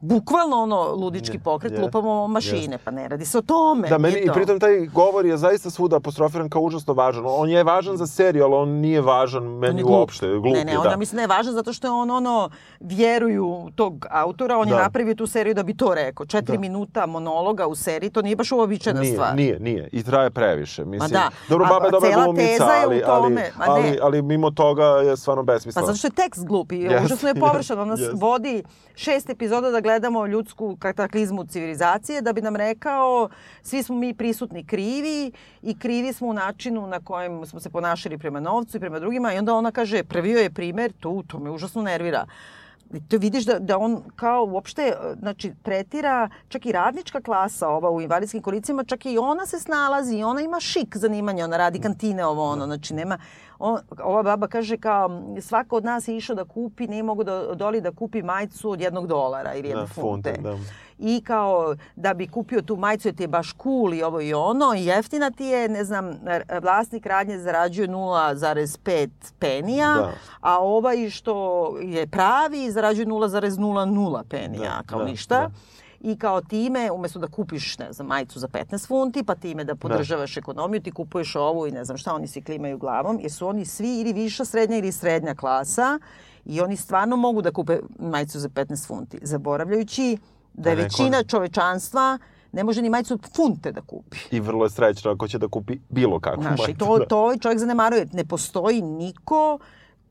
bukvalno ono ludički pokret, je, lupamo mašine, pa ne radi se o tome. Da, meni, i to. pritom taj govor je zaista svuda apostrofiran kao užasno važan. On je važan za seriju, ali on nije važan meni je glup. uopšte. Glup ne, ne, je, da. mislim da je važno zato što je on ono, vjeruju tog autora, on je Da. napravio tu seriju da bi to rekao. Četiri Da. minuta monologa u seriji, to nije baš uobičajena Nije, stvar. nije, nije. I traje previše. Mislim, da. Dobro, A- baba je dobra glumica, je ali. Ma ali, ne. ali, ali mimo toga je stvarno Pa besmisleno. zato što je tekst glup i Jeste, užasno je površan. Ona nas jeste. vodi šest epizoda da gledamo ljudsku kataklizmu civilizacije, da bi nam rekao svi smo mi prisutni krivi i krivi smo u načinu na kojem smo se ponašali prema novcu i prema drugima i onda ona kaže prvio je primer tu, to me užasno nervira. I to vidiš da, da on kao uopšte, znači, tretira čak i radnička klasa ova u invalidskim kolicima, čak i ona se snalazi i ona ima šik zanimanja, ona radi kantine ovo ono, znači nema, on, ova baba kaže kao svako od nas je išao da kupi, nije mogu da doli da kupi majicu od jednog dolara ili jedne Da, funte. funte, da. I kao da bi kupio tu majicu jer ti je baš cool i ovo i ono i jeftina ti je, ne znam, vlasnik radnje zarađuje 0,5 penija, Da. a ovaj što je pravi zarađuje 0,00 penija, Da, kao da, ništa. da. I kao time, umesto da kupiš, ne znam, majicu za 15 funti, pa time da podržavaš ekonomiju, ti kupuješ ovu i ne znam šta, oni svi klimaju glavom, jer su oni svi ili viša srednja ili srednja klasa i oni stvarno mogu da kupe majicu za 15 funti, zaboravljajući da je Da neko većina čovečanstva ne može ni majicu od funte da kupi. I vrlo je srećno ako će da kupi bilo kakvu Znaš, i majicu, to, da. to čovjek zanemaruje. Ne postoji niko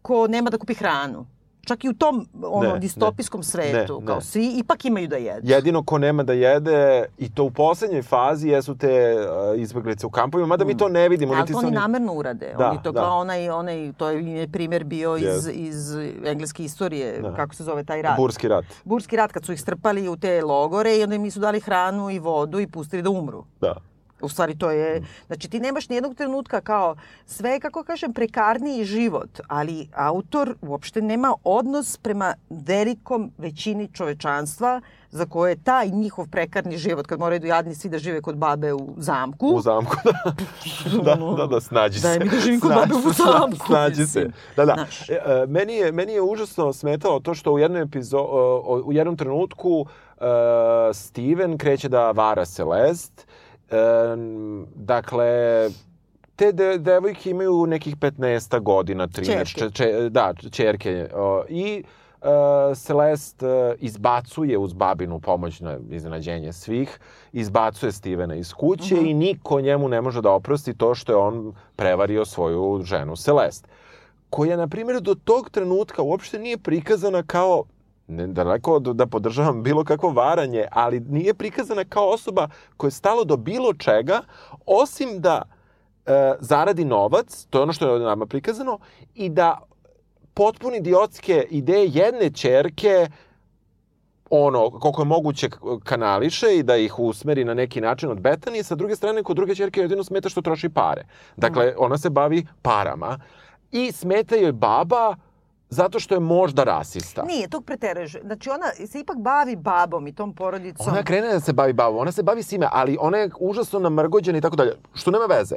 ko nema da kupi hranu. Čak i u tom ono, Ne, distopijskom ne. svetu. Ne, kao ne. svi ipak imaju da jedu. Jedino ko nema da jede, i to u poslednjoj fazi, jesu te uh, izbeglice u kampovima, mada mi to ne vidimo. Ali to oni oni- namerno urade. Da, oni to da. kao onaj, onaj, to je primjer bio iz, Yes. iz engleske istorije, Da. kako se zove taj rat. Burski rat. Burski rat, kad su ih strpali u te logore i onda im nisu dali hranu i vodu i pustili da umru. Da. U stvari to je, znači ti nemaš nijednog trenutka kao sve, kako kažem, prekarniji život, ali autor uopšte nema odnos prema velikom većini čovečanstva za koje je taj njihov prekarni život, kad moraju da jadni svi da žive kod babe u zamku. U zamku, da. da, da, da, snađi se. Daj mi da živim kod Snađi babe u se, zamku, Snađi se. mislim. Da, da. Znaš. E, e, meni, je, meni je užasno smetalo to što u jednoj epizo, u jednom trenutku e, Steven kreće da vara Celeste. E, dakle, te de, devojke imaju nekih 15 godina, 13, Ćerke. če, da, čerke. O, I uh, Celeste uh, izbacuje uz babinu pomoć na iznenađenje svih, izbacuje Stevena iz kuće i niko njemu ne može da oprosti to što je on prevario svoju ženu Celeste. Koja, na primjer, do tog trenutka uopšte nije prikazana kao ne, daleko od da podržavam bilo kakvo varanje, ali nije prikazana kao osoba koja je stalo do bilo čega, osim da e, zaradi novac, to je ono što je nama prikazano, i da potpuni idiotske ideje jedne čerke ono, koliko je moguće kanališe i da ih usmeri na neki način od Betanije, sa druge strane, kod druge čerke jedino smeta što troši pare. Dakle, ona se bavi parama i smeta joj baba zato što je možda rasista. Nije, tog preteruješ. Znači ona se ipak bavi babom i tom porodicom. Ona krene da se bavi babom, ona se bavi svime, ali ona je užasno namrgođena i tako dalje, što nema veze.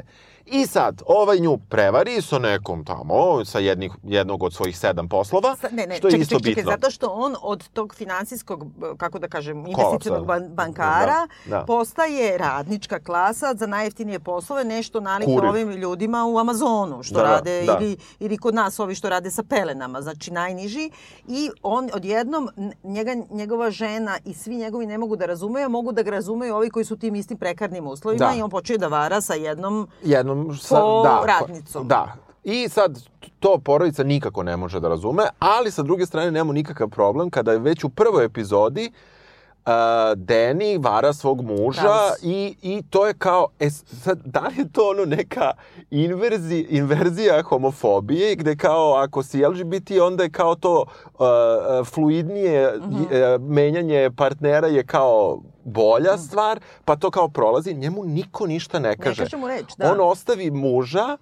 I sad, ovaj nju prevari sa nekom tamo, sa jednih, jednog od svojih sedam poslova, Sa- Ne, ne, što je čekaj, isto čekaj, čekaj, bitno. zato što on od tog finansijskog, kako da kažem, investicionog ban- bankara Da, da. postaje radnička klasa za najjeftinije poslove, nešto nalik ovim ljudima u Amazonu, što Da, da, rade, da. Ili, ili kod nas ovi što rade sa pelenama, znači najniži. I on odjednom, njega, njegova žena i svi njegovi ne mogu da razumeju, a mogu da ga razumeju ovi koji su tim istim prekarnim uslovima Da. i on počuje da vara sa jednom jednom sa, Po da, radnicom. Da. I sad to porodica nikako ne može da razume, ali sa druge strane nemamo nikakav problem kada je već u prvoj epizodi uh, Danny vara svog muža Travis. i, i to je kao, e, sad, da li je to ono neka inverzi, inverzija homofobije gde kao ako si LGBT onda je kao to uh, uh, fluidnije Mhm. uh, menjanje partnera je kao bolja stvar, pa to kao prolazi, njemu niko ništa ne kaže. kaže mu reč, da. On ostavi muža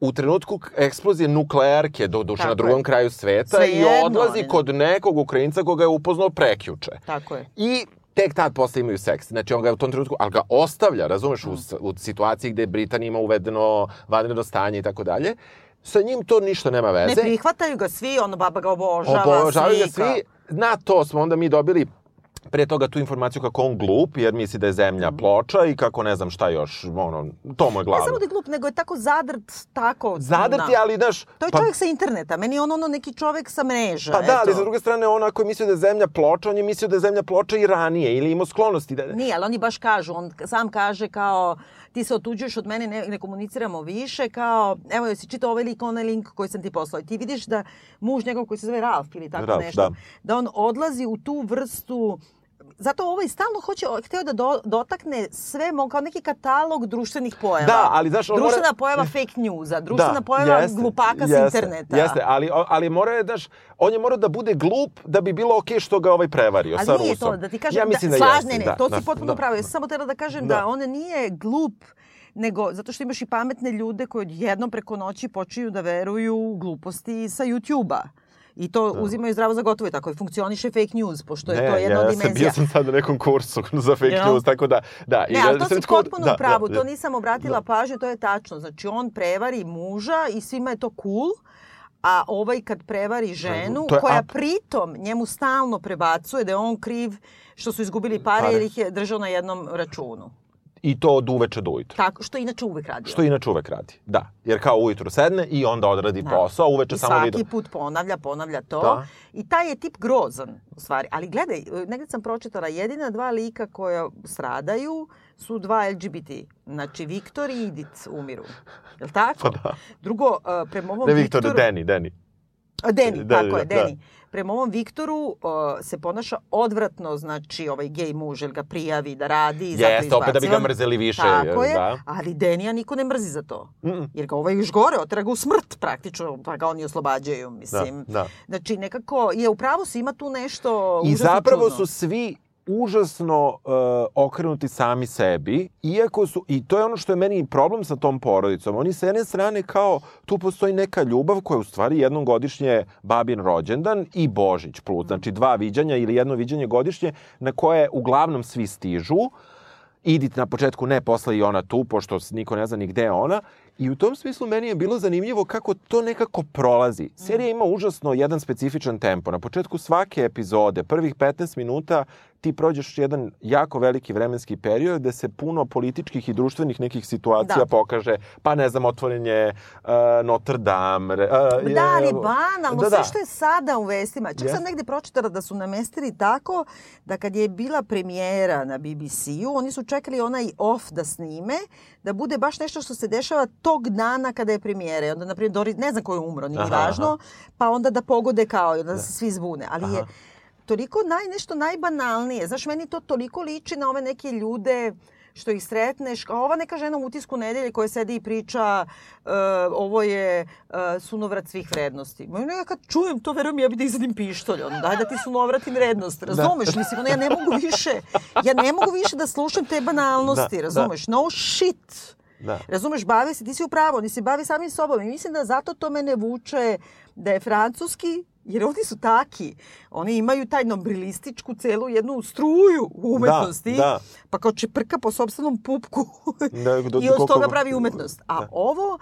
u trenutku eksplozije nuklearke, do duše na drugom je. kraju sveta, i Svejedno, odlazi kod nekog Ukrajinca koga je upoznao prekjuče. Tako je. I tek tad posle imaju seks. Znači on ga u tom trenutku, ali ga ostavlja, razumeš, u, s- u situaciji gde Britanija ima uvedeno vanredno stanje i tako dalje. Sa njim to ništa nema Ne veze. prihvataju ga svi, ono baba ga obožava, Obožavaju ga svi. Na to smo onda mi dobili pre toga tu informaciju kako on glup, jer misli da je zemlja ploča i kako ne znam šta još, ono, to mu je Ne glavno. samo da je glup, nego je tako zadrt, tako... Zadrt je, da. ali, znaš... To je pa- čovjek sa interneta, meni je on ono neki čovjek sa mreža. Pa da, ali eto. sa druge strane, on ako je mislio da je zemlja ploča, on je mislio da je zemlja ploča i ranije, ili imao sklonosti da... Nije, ali oni baš kažu, on sam kaže kao ti se otuđuješ od mene, ne, ne komuniciramo više, kao, evo jesi čitao ovaj lik, onaj link koji sam ti poslao. I ti vidiš da muž njegov koji se zove Ralf ili tako Ralf, nešto, da. da on odlazi u tu vrstu zato ovaj stalno hoće, hteo da do, dotakne sve, kao neki katalog društvenih pojava. Da, ali znaš, on mora- Društvena pojava fake newsa, društvena pojava jeste, glupaka s jeste, interneta. Jeste, ali, ali mora je, daš, on je morao da bude glup da bi bilo okej što ga ovaj prevario sa Ali nije Rusom. to, da ti kažem, ja mislim da, da, jeste, ne, ne, da, to da, si potpuno da. pravo. Ja sam samo tela da kažem Da. da. on nije glup, nego zato što imaš i pametne ljude koji jednom preko noći počinju da veruju u gluposti sa YouTube-a. I to uzimaju zdravo za gotovo i tako i funkcioniše fake news, pošto je to jedna ja dimenzija. bio sam sad na nekom kursu za fake Jel? news, tako da, da. i Ne, da ali to sam si potpuno da, u pravu, da, to nisam obratila pažnju, to je tačno. Znači, on prevari muža i svima je to cool, a ovaj kad prevari ženu, To je koja up. pritom njemu stalno prebacuje da je on kriv što su izgubili pare, Pare. jer ih je držao na jednom računu. I to od uveče do ujutru. Tako, što inače uvek radio. Što inače uvek radi. Da. Jer kao ujutru sedne i onda odradi posao, uveče I samo svaki video. put ponavlja, ponavlja to. Da. I taj je tip grozan, u stvari. Ali gledaj, negdje sam pročitala, jedina dva lika koja stradaju su dva LGBT. Znači, Viktor i Idit umiru. Je li tako? Pa da. Drugo, uh, prema ovom Ne Viktor, Viktoru... Deni, Deni. A, Deni, Da, tako da, je, da. Prema ovom Viktoru uh, se ponaša odvratno, znači ovaj gej muž, jer ga prijavi da radi i zato Jeste, opet da bi ga mrzeli više. Tako je, Da. ali Denija niko ne mrzi za to. Jer ga ovaj još gore, otera ga u smrt praktično, pa ga oni oslobađaju, mislim. da. Znači, nekako je u pravu si, ima tu nešto I zapravo čudno. su svi užasno uh, okrenuti sami sebi, iako su, i to je ono što je meni problem sa tom porodicom, oni sa jedne strane kao, tu postoji neka ljubav koja je u stvari jednom godišnje babin rođendan i Božić plus, znači dva viđanja ili jedno viđanje godišnje na koje uglavnom svi stižu, idite na početku, ne posle i ona tu, pošto niko ne zna ni gde je ona. I u tom smislu meni je bilo zanimljivo kako to nekako prolazi. Serija ima užasno jedan specifičan tempo. Na početku svake epizode, prvih 15 minuta, ti prođeš jedan jako veliki vremenski period gde se puno političkih i društvenih nekih situacija Da. pokaže. Pa ne znam, otvoren je uh, Notre Dame. re- Uh, Da, ali je- banalno, Da, sve da. što je sada u vestima. Čak Jeste. sam negde pročitala da su namestili tako da kad je bila premijera na BBC-u, oni su čekali onaj off da snime, da bude baš nešto što se dešava tog dana kada je premijera. I onda, na primjer, Doris, ne znam ko je umro, nije ni Aha, važno, pa onda da pogode kao, i onda se svi zbune. Ali je toliko naj, nešto najbanalnije. Znaš, meni to toliko liči na ove neke ljude što ih sretneš, kao ova neka žena u utisku nedelje koja sedi i priča e, ovo je e, sunovrat svih vrednosti. Ma ja kad čujem to, verujem, ja bi da izvadim pištolj. Ono, daj da ti sunovratim vrednost. Razumeš? Mislim, ono, ja ne mogu više, ja ne mogu više da slušam te banalnosti. Da, da. razumeš? No shit. Da. Razumeš, bavi se, ti si u pravu, oni se bavi samim sobom i mislim da zato to mene vuče da je francuski, jer oni su taki. Oni imaju taj nombrilističku celu jednu struju u umetnosti. da. Pa kao čeprka po sobstvenom pupku Da, do- i od koliko- toga pravi umetnost. A ovo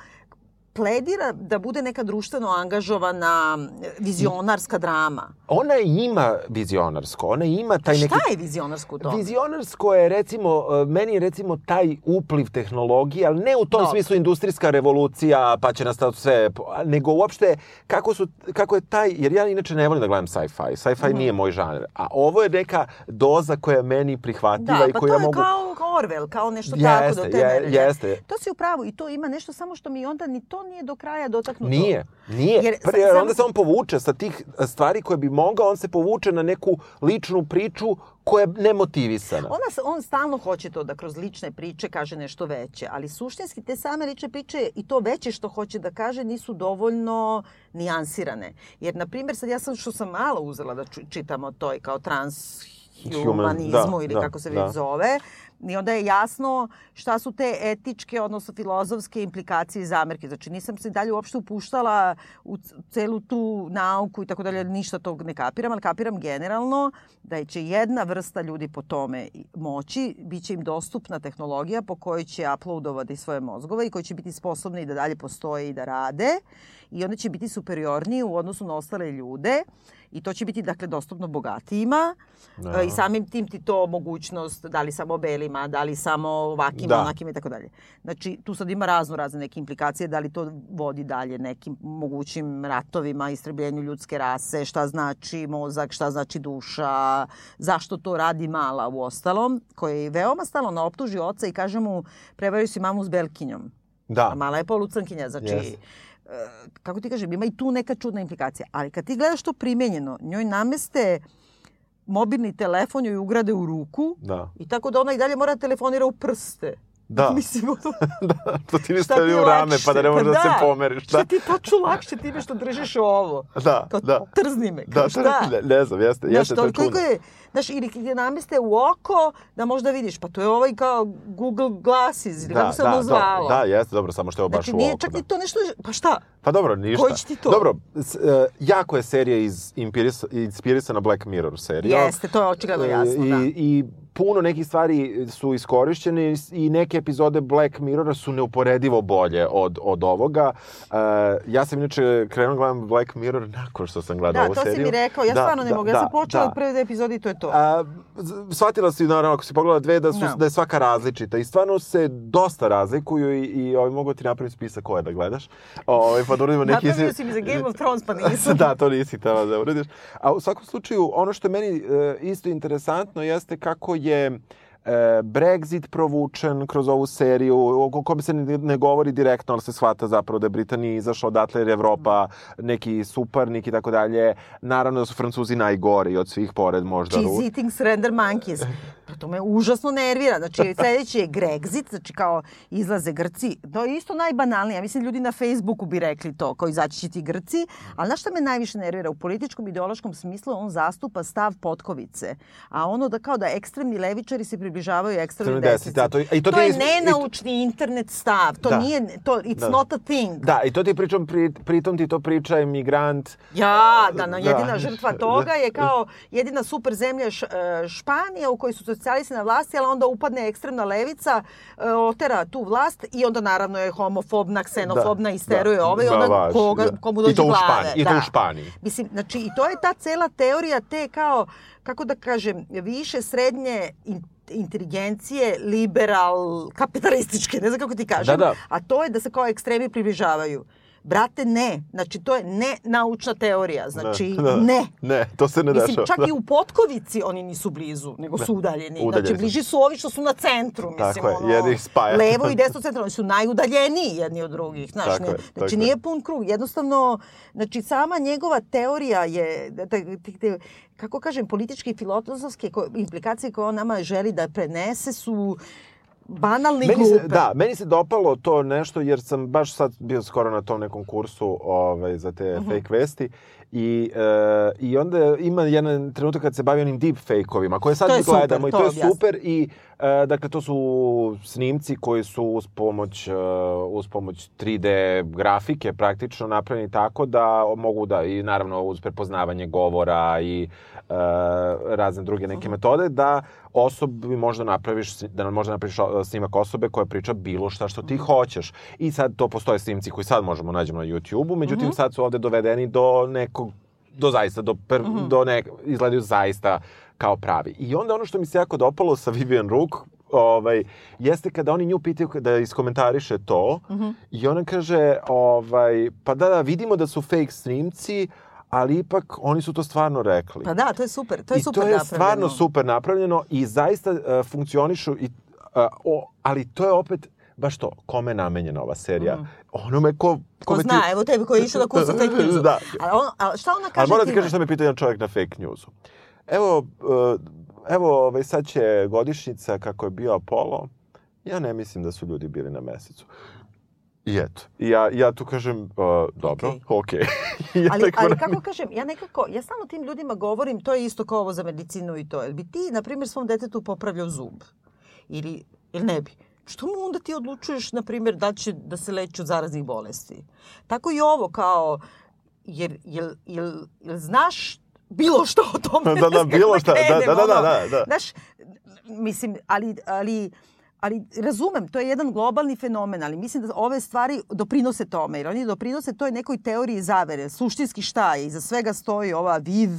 pledira da bude neka društveno angažovana vizionarska drama. Ona ima vizionarsko, ona ima taj neki... Šta je vizionarsko u tome? Vizionarsko je recimo, e, meni je recimo taj upliv tehnologije, ali ne u tom Dobro. smislu industrijska revolucija, pa će nastati sve, nego uopšte kako, su, kako je taj, jer ja inače ne volim da gledam sci-fi, sci-fi Mhm. nije moj žanr, a ovo je neka doza koja je meni prihvatljiva Da, i pa koju to ja je mogu... kao, kao Orwell, kao nešto Jeste, tako do te je- jeste. To si u pravu i to ima nešto samo što mi onda ni to nije do kraja dotaknuto. Nije, nije. Jer sa- jer sam- onda se on povuče sa tih stvari koje bi mogao, on se povuče na neku ličnu priču koja je nemotivisana. Ona, on stalno hoće to da kroz lične priče kaže nešto veće, ali suštinski te same lične priče i to veće što hoće da kaže nisu dovoljno nijansirane. Jer, na primjer, sad ja sam što sam malo uzela da čitam o toj kao transhumanizmu Human, da, ili da, kako se da. već zove, i onda je jasno šta su te etičke, odnosno filozofske implikacije iz Amerike. Znači nisam se dalje uopšte upuštala u celu tu nauku i tako dalje, ništa tog ne kapiram, ali kapiram generalno da će jedna vrsta ljudi po tome i- moći, bit će im dostupna tehnologija po kojoj će uploadovati svoje mozgove i koji će biti sposobni da dalje postoje i da rade i onda će biti superiorniji u odnosu na ostale ljude i to će biti dakle dostupno bogatijima E, i samim tim ti to mogućnost da li samo belima, da li samo ovakima, Da. onakima i tako dalje. Znači tu sad ima razno razne neke implikacije, da li to vodi dalje nekim mogućim ratovima, istrebljenju ljudske rase, šta znači mozak, šta znači duša, zašto to radi mala u ostalom, koji veoma stalno optuži oca i kaže mu prevario si mamu s belkinjom. Da. A mala je polucankinja, znači... Jeste. E, kako ti kažem, ima i tu neka čudna implikacija. Ali kad ti gledaš to primenjeno, njoj nameste mobilni telefon joj ugrade u ruku Da. i tako da ona i dalje mora da telefonira u prste. Da. Mislim, ono, da, to ti ne stavi u rame, pa da ne možeš da, se pomeriš. Šta Da, ti je tačno lakše time što držiš ovo? da, Kao, da. trzni me, kao Da, šta? ne, ne znam, jeste, Znaš, jeste to je čudno. je, znaš, ili ti nameste u oko da možda vidiš, pa to je ovaj kao Google Glasses, ili kako se ono zvalo. Da, da, jeste, dobro, samo što je ovo baš Znači, u nije oko. čak da. ni to nešto, pa šta? Pa dobro, ništa. Koji će ti to? Dobro, s- e, jako je serija iz inspirisana Black Mirror serija. Jeste, to je očigledno E, jasno, I, da. I puno nekih stvari su iskorišćene i neke epizode Black Mirrora su neuporedivo bolje od, od ovoga. E, ja sam inače krenuo da gledam Black Mirror nakon što sam gledao Da, ovu to si seriju. mi rekao, ja Da, stvarno ne da, mogu, ja da, sam počela da. od prve epizode i to je to. A, shvatila si, naravno, ako si pogledala dve, da, su, Da. da je svaka različita i stvarno se dosta razlikuju i, i ovaj, mogu ti napraviti spisak koje da gledaš. Ovaj, pa da uradimo neki... Napravio si mi za Game of Thrones, pa nisam. da, to nisi htjela da uradiš. A u svakom slučaju, ono što je meni e, isto interesantno jeste kako je e, Brexit provučen kroz ovu seriju, o kome se ne, govori direktno, ali se shvata zapravo da je Britanija izašla odatle jer je Evropa neki suparnik i tako dalje. Naravno da su Francuzi najgori od svih pored možda. Cheese eating surrender monkeys. Pa to me užasno nervira. Znači, sledeći je Grexit, znači kao izlaze Grci. To je isto najbanalnije. Ja mislim, ljudi na Facebooku bi rekli to, kao izaći će ti Grci. Ali znaš šta me najviše nervira? U političkom, ideološkom smislu on zastupa stav Potkovice. A ono da kao da ekstremni levičari se približavaju Ekstremni desnici, da, to- i to to je je- i to- nenaučni internet stav. To Da. nije, to, it's Da. not a thing. Da, i to ti pričam, pri, pritom ti to priča emigrant. Ja, da, na Da. jedina žrtva toga je kao jedina super zemlja Š, e, Španija u kojoj su socijalisti na vlasti, ali onda upadne ekstremna levica, e, otera tu vlast i onda naravno je homofobna, ksenofobna, Da, isteruje da. Da, onda baš, koga, da. komu dođe glave. Španiji, i to da. u Španiji. Mislim, znači i to je ta cela teorija te kao, kako da kažem, više srednje in, inteligencije, liberal, kapitalističke, ne znam kako ti kažem, Da, da. a to je da se kao ekstremi približavaju. Brate, ne. Znači, to je ne naučna teorija. Znači, Da, da. ne. Ne, to se ne Mislim, dešava. čak da. i u Potkovici oni nisu blizu, nego su udaljeni. Udaljeni znači, bliži su ovi što su na centru, mislim, Tako je, ono, jedni ih spaja. levo i desno centru, oni su najudaljeniji jedni od drugih, znaš, Tako ne, je, znači tako je. nije pun krug, jednostavno, znači sama njegova teorija je, da, da, te- te- kako kažem, političke i filozofske implikacije koje on nama želi da prenese su banalne i Meni glupe. se, da, meni se dopalo to nešto jer sam baš sad bio skoro na tom nekom kursu ovaj, za te Mhm. fake vesti i, e, i onda ima jedan trenutak kad se bavi onim deep fake-ovima koje sad To je super, gledamo i to to je objasni. super i e, dakle to su snimci koji su uz pomoć, e, uz pomoć 3D grafike praktično napravljeni tako da mogu da i naravno uz prepoznavanje govora i razne druge neke metode da osobi možda napraviš da nam možda napraviš snimak osobe koja priča bilo šta što ti hoćeš. I sad to postoje snimci koji sad možemo nađemo na YouTubeu, međutim sad su ovde dovedeni do nekog do zaista do per, do nek, izgledaju zaista kao pravi. I onda ono što mi se jako dopalo sa Vivian Rook ovaj, jeste kada oni nju pitaju da iskomentariše to i ona kaže ovaj, pa da, da, vidimo da su fake snimci, ali ipak oni su to stvarno rekli. Pa da, to je super, to je I super to je napravljeno. stvarno super napravljeno i zaista uh, funkcionišu, i, uh, o, ali to je opet baš to, kome je namenjena ova serija? Onome ko... Ko zna, evo tebi koji je išao na kursu fake newsu. Da. A, on, a šta ona kaže Ali moram ti time? kažem šta me pitao jedan čovjek na fake newsu. Evo, uh, evo ovaj, sad će godišnjica kako je bio Apollo. Ja ne mislim da su ljudi bili na mesecu. I eto, I ja, ja tu kažem, uh, dobro, okej. I ja ali, ali kako kažem, ja nekako, ja stalno tim ljudima govorim, to je isto kao ovo za medicinu i to. Jel bi ti, na primjer, svom detetu popravljao zub? Ili, ili ne bi? Što mu onda ti odlučuješ, na primjer, da će da se leči od zaraznih bolesti? Tako i ovo kao, jer, jel, jel, jel znaš bilo što o tome? Da, da, bilo šta, da, da, da, da, da. Znaš, mislim, ali, ali, ali razumem, to je jedan globalni fenomen, ali mislim da ove stvari doprinose tome, jer oni doprinose toj nekoj teoriji zavere, suštinski šta je, iza svega stoji ova viv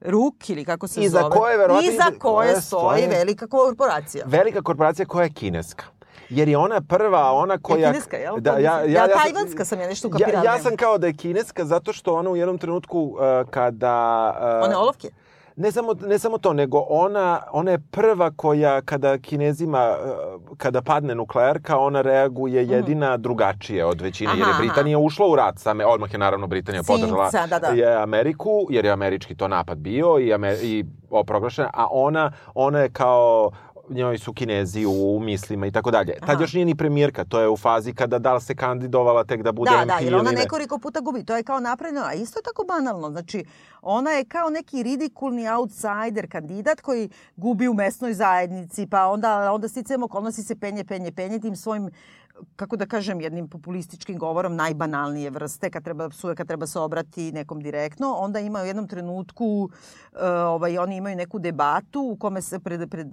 ruk ili kako se Iza zove. koje verovatno Iza ide- koje stoji stoje- velika korporacija. velika korporacija koja je kineska. Jer je ona prva, ona koja... kineska, jel? Da, ja, ja, Ja, ja, sam- tajvanska sam ja nešto ja, ukapirala. ja sam kao da je kineska zato što ona u jednom trenutku uh, kada... Uh, One olovke? Ne samo, ne samo to, nego ona, ona je prva koja kada kinezima, uh, kada padne nuklearka, ona reaguje jedina drugačije od većine. jer je Mhm. Aha, aha. Britanija ušla u rat same, odmah je naravno Britanija Cinca, podržala da, da. je Ameriku, jer je američki to napad bio i, Amer, i proglašena, a ona, ona je kao njoj su kinezi u mislima i tako dalje. Tad još nije ni premijerka, to je u fazi kada da li se kandidovala tek da bude Da, MP da, jer ona ili ne. nekoliko puta gubi. To je kao napravljeno, a isto je tako banalno. Znači, ona je kao neki ridikulni outsider kandidat koji gubi u mesnoj zajednici, pa onda, onda sticajem okolnosti se penje, penje, penje tim svojim kako da kažem, jednim populističkim govorom najbanalnije vrste, kad treba psuje, kad treba se obrati nekom direktno, onda ima u jednom trenutku, e, ovaj, oni imaju neku debatu u kome se pred, pred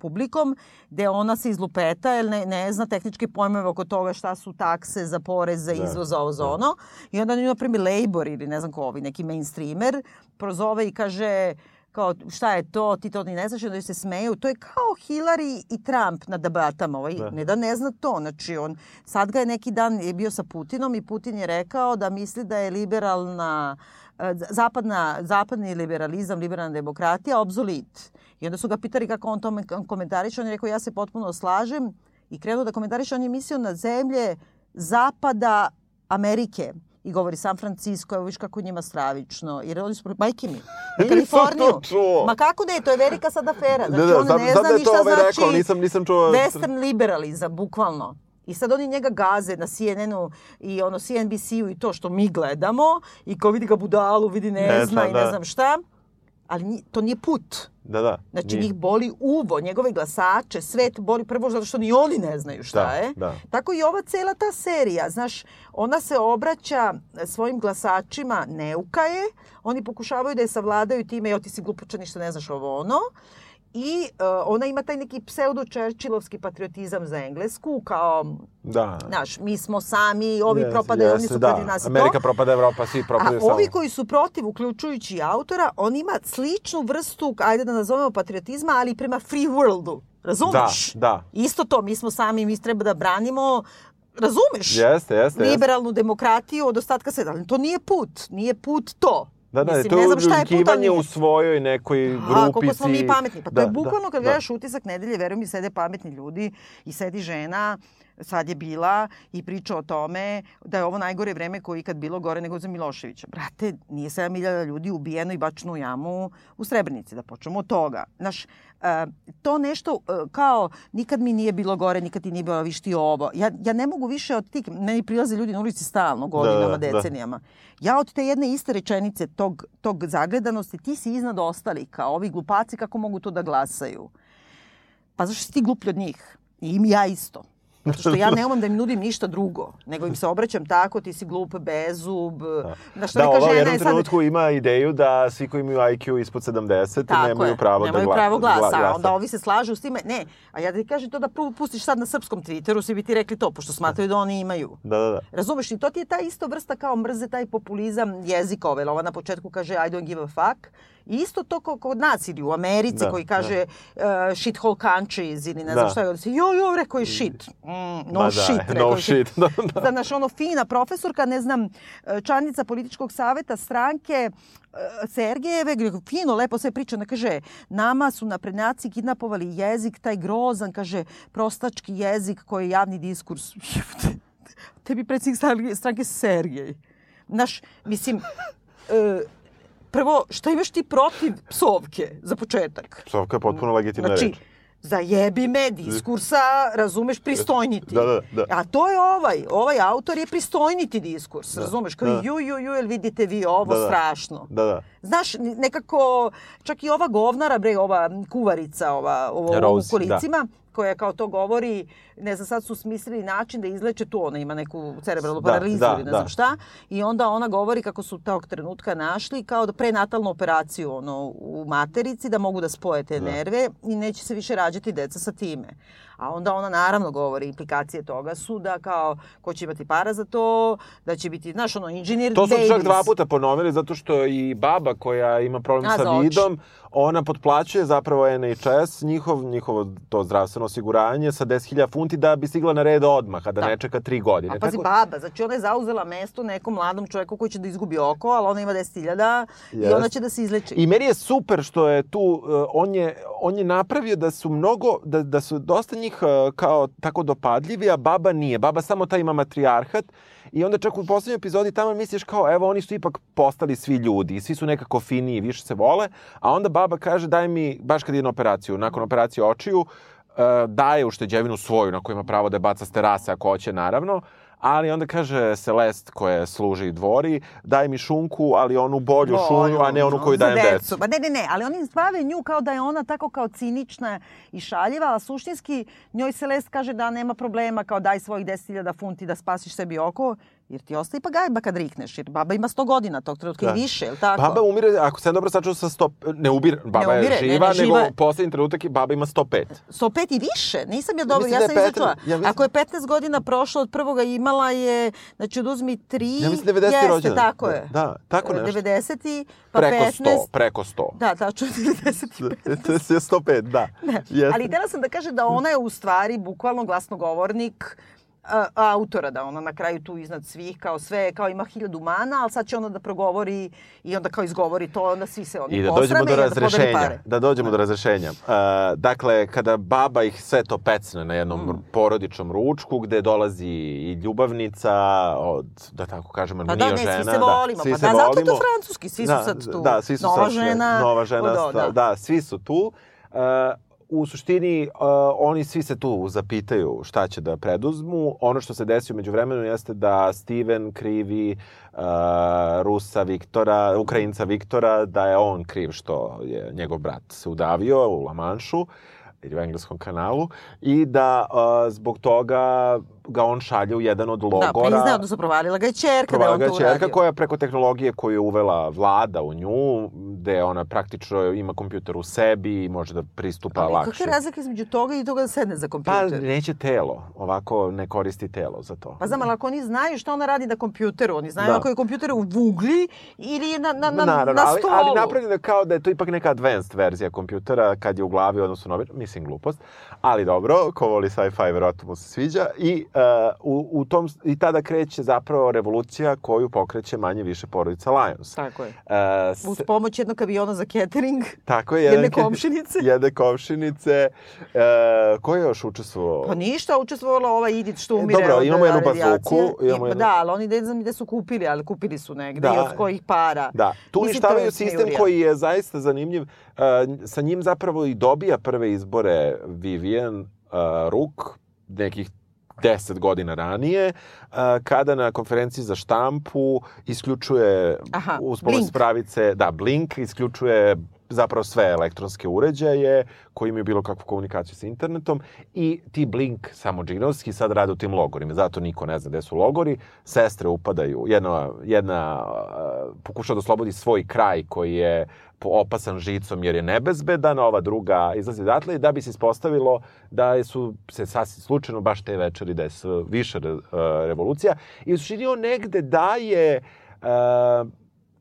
publikom, gde ona se izlupeta, jer ne, ne zna tehničke pojmove oko toga šta su takse za porez, za izvoz, za ovo, za ono. I onda na primjer, Labor ili ne znam ko ovi, neki mainstreamer, prozove i kaže kao šta je to, ti to ni ne znaš, onda se smeju. To je kao Hillary i Trump na debatama. Ovaj, Ne da ne zna to. Znači, on, sad ga je neki dan je bio sa Putinom i Putin je rekao da misli da je liberalna e, zapadna, zapadni liberalizam, liberalna demokratija obzolit. I onda su ga pitali kako on tome komentariše. On je rekao ja se potpuno slažem i krenuo da komentariše. On je mislio na zemlje zapada Amerike i govori San Francisco, evo viš kako njima stravično. Jer oni su, majke mi, na Kaliforniju. Ma kako ne, to je velika sad afera. Znači, Da, da, on sad- ne zna da je ni to šta ovaj znači rekao, nisam- nisam čuo- western liberalizam, bukvalno. I sad oni njega gaze na CNN-u i ono CNBC-u i to što mi gledamo i kao vidi ga budalu, vidi ne, Ne zna zna, i ne da. znam šta. Ali to nije put. Da, da. Znači nije. njih boli uvo, njegove glasače, svet boli prvo zato što ni oni ne znaju šta Da, je. da. Tako i ova cela ta serija, znaš, ona se obraća svojim glasačima, neuka je, oni pokušavaju da je savladaju time, jo ti si glupočan, ništa ne znaš ovo ono. I e, ona ima taj neki pseudo-čerčilovski patriotizam za Englesku, kao, Da. znaš, mi smo sami, ovi Jeste, propadaju, oni jeste, su da. protiv nas i to. Amerika propada, Evropa, svi A propadaju samo. ovi koji su protiv, uključujući autora, on ima sličnu vrstu, ajde da nazovemo patriotizma, ali prema free worldu. Razumeš? Da, da. Isto to, mi smo sami, mi treba da branimo, razumeš? Jeste, jeste, jeste. Liberalnu demokratiju od ostatka sveta. To nije put, nije put to. Da, da, Mislim, to je znam šta je put, ali uljuljkivanje nije. u svojoj nekoj grupici. A, koliko smo mi pametni. Pa to Da, je bukvalno da, kad da. gledaš utisak nedelje, verujem mi, sede pametni ljudi i sedi žena, sad je bila i priča o tome da je ovo najgore vreme koje je ikad bilo gore nego za Miloševića. Brate, nije 7000 ljudi ubijeno i bačeno u jamu u Srebrenici, da počnemo od toga. Znaš, e, to nešto e, kao nikad mi nije bilo gore, nikad ti nije bilo viš ti ovo. Ja, ja ne mogu više od tih, meni prilaze ljudi na ulici stalno, godinama, da, da. decenijama. Ja od te jedne iste rečenice tog, tog zagledanosti, ti si iznad ostalih, kao ovi glupaci, kako mogu to da glasaju? Pa zašto si ti gluplji od njih? I im ja isto. Zato što ja ne umam da im nudim ništa drugo, nego im se obraćam tako, ti si glup, bezub. Da, što Da, ova u jednom je sad... trenutku ima ideju da svi koji imaju IQ ispod 70 Tako nemaju je, pravo nemaju da gla- pravo glasa. gla- glasa. A onda ovi se slažu s time. Ne, a ja da ti kažem to da prvo pustiš sad na srpskom Twitteru, svi bi ti rekli to, pošto smatraju da oni imaju. Da, da, da. Razumeš, i to ti je ta isto vrsta kao mrze, taj populizam jezikove. Ova na početku kaže I don't give a fuck. I isto to kao kod nas ili u Americi Da, koji kaže uh, shithole countries ili ne Da. znam šta. I onda se jo, jo, rekao je shit. Mm, no da, shit, no rekao je shit, da, da. Da, znaš, ono fina profesorka, ne znam, e, članica političkog saveta stranke e, Sergejeve, fino, lepo sve priča, ona kaže, nama su naprednjaci kidnapovali jezik, taj grozan, kaže, prostački jezik koji je javni diskurs. Tebi predsjednik stranke- stranke Sergej. Znaš, mislim, e, prvo, šta imaš ti protiv psovke, za početak? Psovka je potpuno legitimna Znači, reč. zajebi me, diskursa, razumeš, pristojniti. Da, da, da. A to je ovaj, ovaj autor je pristojniti diskurs, razumeš, kao da. ju, ju, ju, jel vidite vi ovo Da, da. strašno. Da, da. Znaš, nekako, čak i ova govnara, bre, ova kuvarica, ova, ovo, Rose, u kolicima, koja kao to govori, ne znam, sad su smislili način da izleče tu, ona ima neku cerebralnu Da, paralizu da, ili ne da. znam šta, i onda ona govori kako su tog trenutka našli kao da prenatalnu operaciju ono, u materici, da mogu da spoje te nerve i neće se više rađati deca sa time. A onda ona naravno govori, implikacije toga su da kao, ko će imati para za to, da će biti, znaš, ono, inženjer To su čak dva puta ponovili zato što i baba koja ima problem A, sa vidom, ona potplaćuje zapravo NHS, njihov, njihovo to zdravstveno osiguranje sa 10.000 funti da bi stigla na red odmah, a da, Da. ne čeka tri godine. A pazi, Tako- baba, znači ona je zauzela mesto nekom mladom čovjeku koji će da izgubi oko, ali ona ima 10.000 i Jest. ona će da se izleči. I meni je super što je tu, uh, on je, on je napravio da su mnogo, da, da su dosta njih njih e, kao tako dopadljivi, a baba nije. Baba samo ta ima matrijarhat i onda čak u poslednjoj epizodi tamo misliš kao, evo, oni su ipak postali svi ljudi svi su nekako finiji, više se vole, a onda baba kaže, daj mi, baš kad ide na operaciju, nakon operacije očiju, e, daje ušteđevinu svoju na koju ima pravo da je baca s terase ako hoće, naravno, ali onda kaže Celest koja služi dvori, daj mi šunku, ali onu bolju šunju, a ne onu koju dajem decu. decu. Pa ne, ne, ne, ali oni zbave nju kao da je ona tako kao cinična i šaljiva, a suštinski njoj Celest kaže da nema problema, kao daj svojih 10.000 funti da spasiš sebi oko, jer ti ostaje pa gajba kad rikneš, jer baba ima 100 godina tog trenutka Da. i više, je li tako? Baba umire, ako sam dobro sačuo, sa 100... Ne ubire, baba umire, je ne, živa, ne, živa nego poslednji trenutak je baba ima 105. 105 i više, nisam ja dobro, ja da sam Petra- izračula. ja mislim- Ako je 15 godina prošlo od prvoga imala je, znači oduzmi 3, Ja mislim 90. jeste, rođendan. tako Da, je. da, tako nešto. 90. pa Preko 15. 100, preko 100. Da, tačno 90. to je 105, da. Jeste. Ali htjela sam da kažem da ona je u stvari bukvalno glasnogovornik a, autora, da ona na kraju tu iznad svih, kao sve, kao ima hiljadu mana, ali sad će ona da progovori i onda kao izgovori to, onda svi se oni I da dođemo do razrešenja. pare. Da dođemo do razrešenja. Uh, dakle, kada baba ih sve to pecne na jednom Mm. porodičnom ručku, gde dolazi i ljubavnica od, da tako kažemo, Pa nije da, ne, žena. svi se volimo. svi pa se da, zato je to volimo. francuski, svi su sad tu. Da, svi su Nova sad, žena. Nova žena, sta- da. svi su tu. Uh, u suštini, uh, oni svi se tu zapitaju šta će da preduzmu. Ono što se desi umeđu vremenu jeste da Steven krivi uh, Rusa Viktora, Ukrajinca Viktora, da je on kriv što je njegov brat se udavio u Lamanšu ili u engleskom kanalu i da uh, zbog toga ga on šalje u jedan od Da, logora. priznaje, odnosno provalila ga je čerka da je on to čerka uradio. koja preko tehnologije koju je uvela vlada u nju, gde ona praktično ima kompjuter u sebi i može da pristupa Ali lakše. kakva je razlika između toga i toga da sedne za Pa kompjuter? neće telo, ovako ne koristi telo za to. Pa znam, ali ako oni znaju što ona radi na kompjuteru, oni znaju Da. ako je kompjuter u vugli ili na, na, na, Naravno, na ali, stolu. ali napravljeno je kao da je to ipak neka advanced verzija kompjutera kad je u glavi odnosno na mislim glupost, ali dobro, ko voli sci-fi verovatno mu se sviđa i uh, u, u tom i tada kreće zapravo revolucija koju pokreće manje više porodica Lions. Tako je. Uh, s- Uz pomoć jednog aviona za catering. Tako je. Jedne komšinice. jedne komšinice. E, ko je još učestvovao? Pa ništa, učestvovala ova Idit što umire dobro, imamo jednu radijacije. bazuku, imamo I- jednu- Da, ali oni ne znam gde su kupili, ali kupili su negde Da. i od kojih para. Da, tu uništavaju sistem koji je zaista zanimljiv. E, sa njim zapravo i dobija prve izbore Vivian e, Ruk, nekih 10 godina ranije, kada na konferenciji za štampu isključuje Aha, uz pomoć spravice, da, Blink isključuje zapravo sve elektronske uređaje koji imaju bilo kakvu komunikaciju sa internetom i ti Blink samo džinovski sad rade u tim logorima. Zato niko ne zna gde su logori. Sestre upadaju. Jedna, jedna uh, pokušava da oslobodi svoj kraj koji je opasan žicom jer je nebezbedan, ova druga izlazi odatle i da bi se ispostavilo da su se sasvim slučajno baš te večeri da je više re- uh, revolucija. I u suštini on negde daje uh,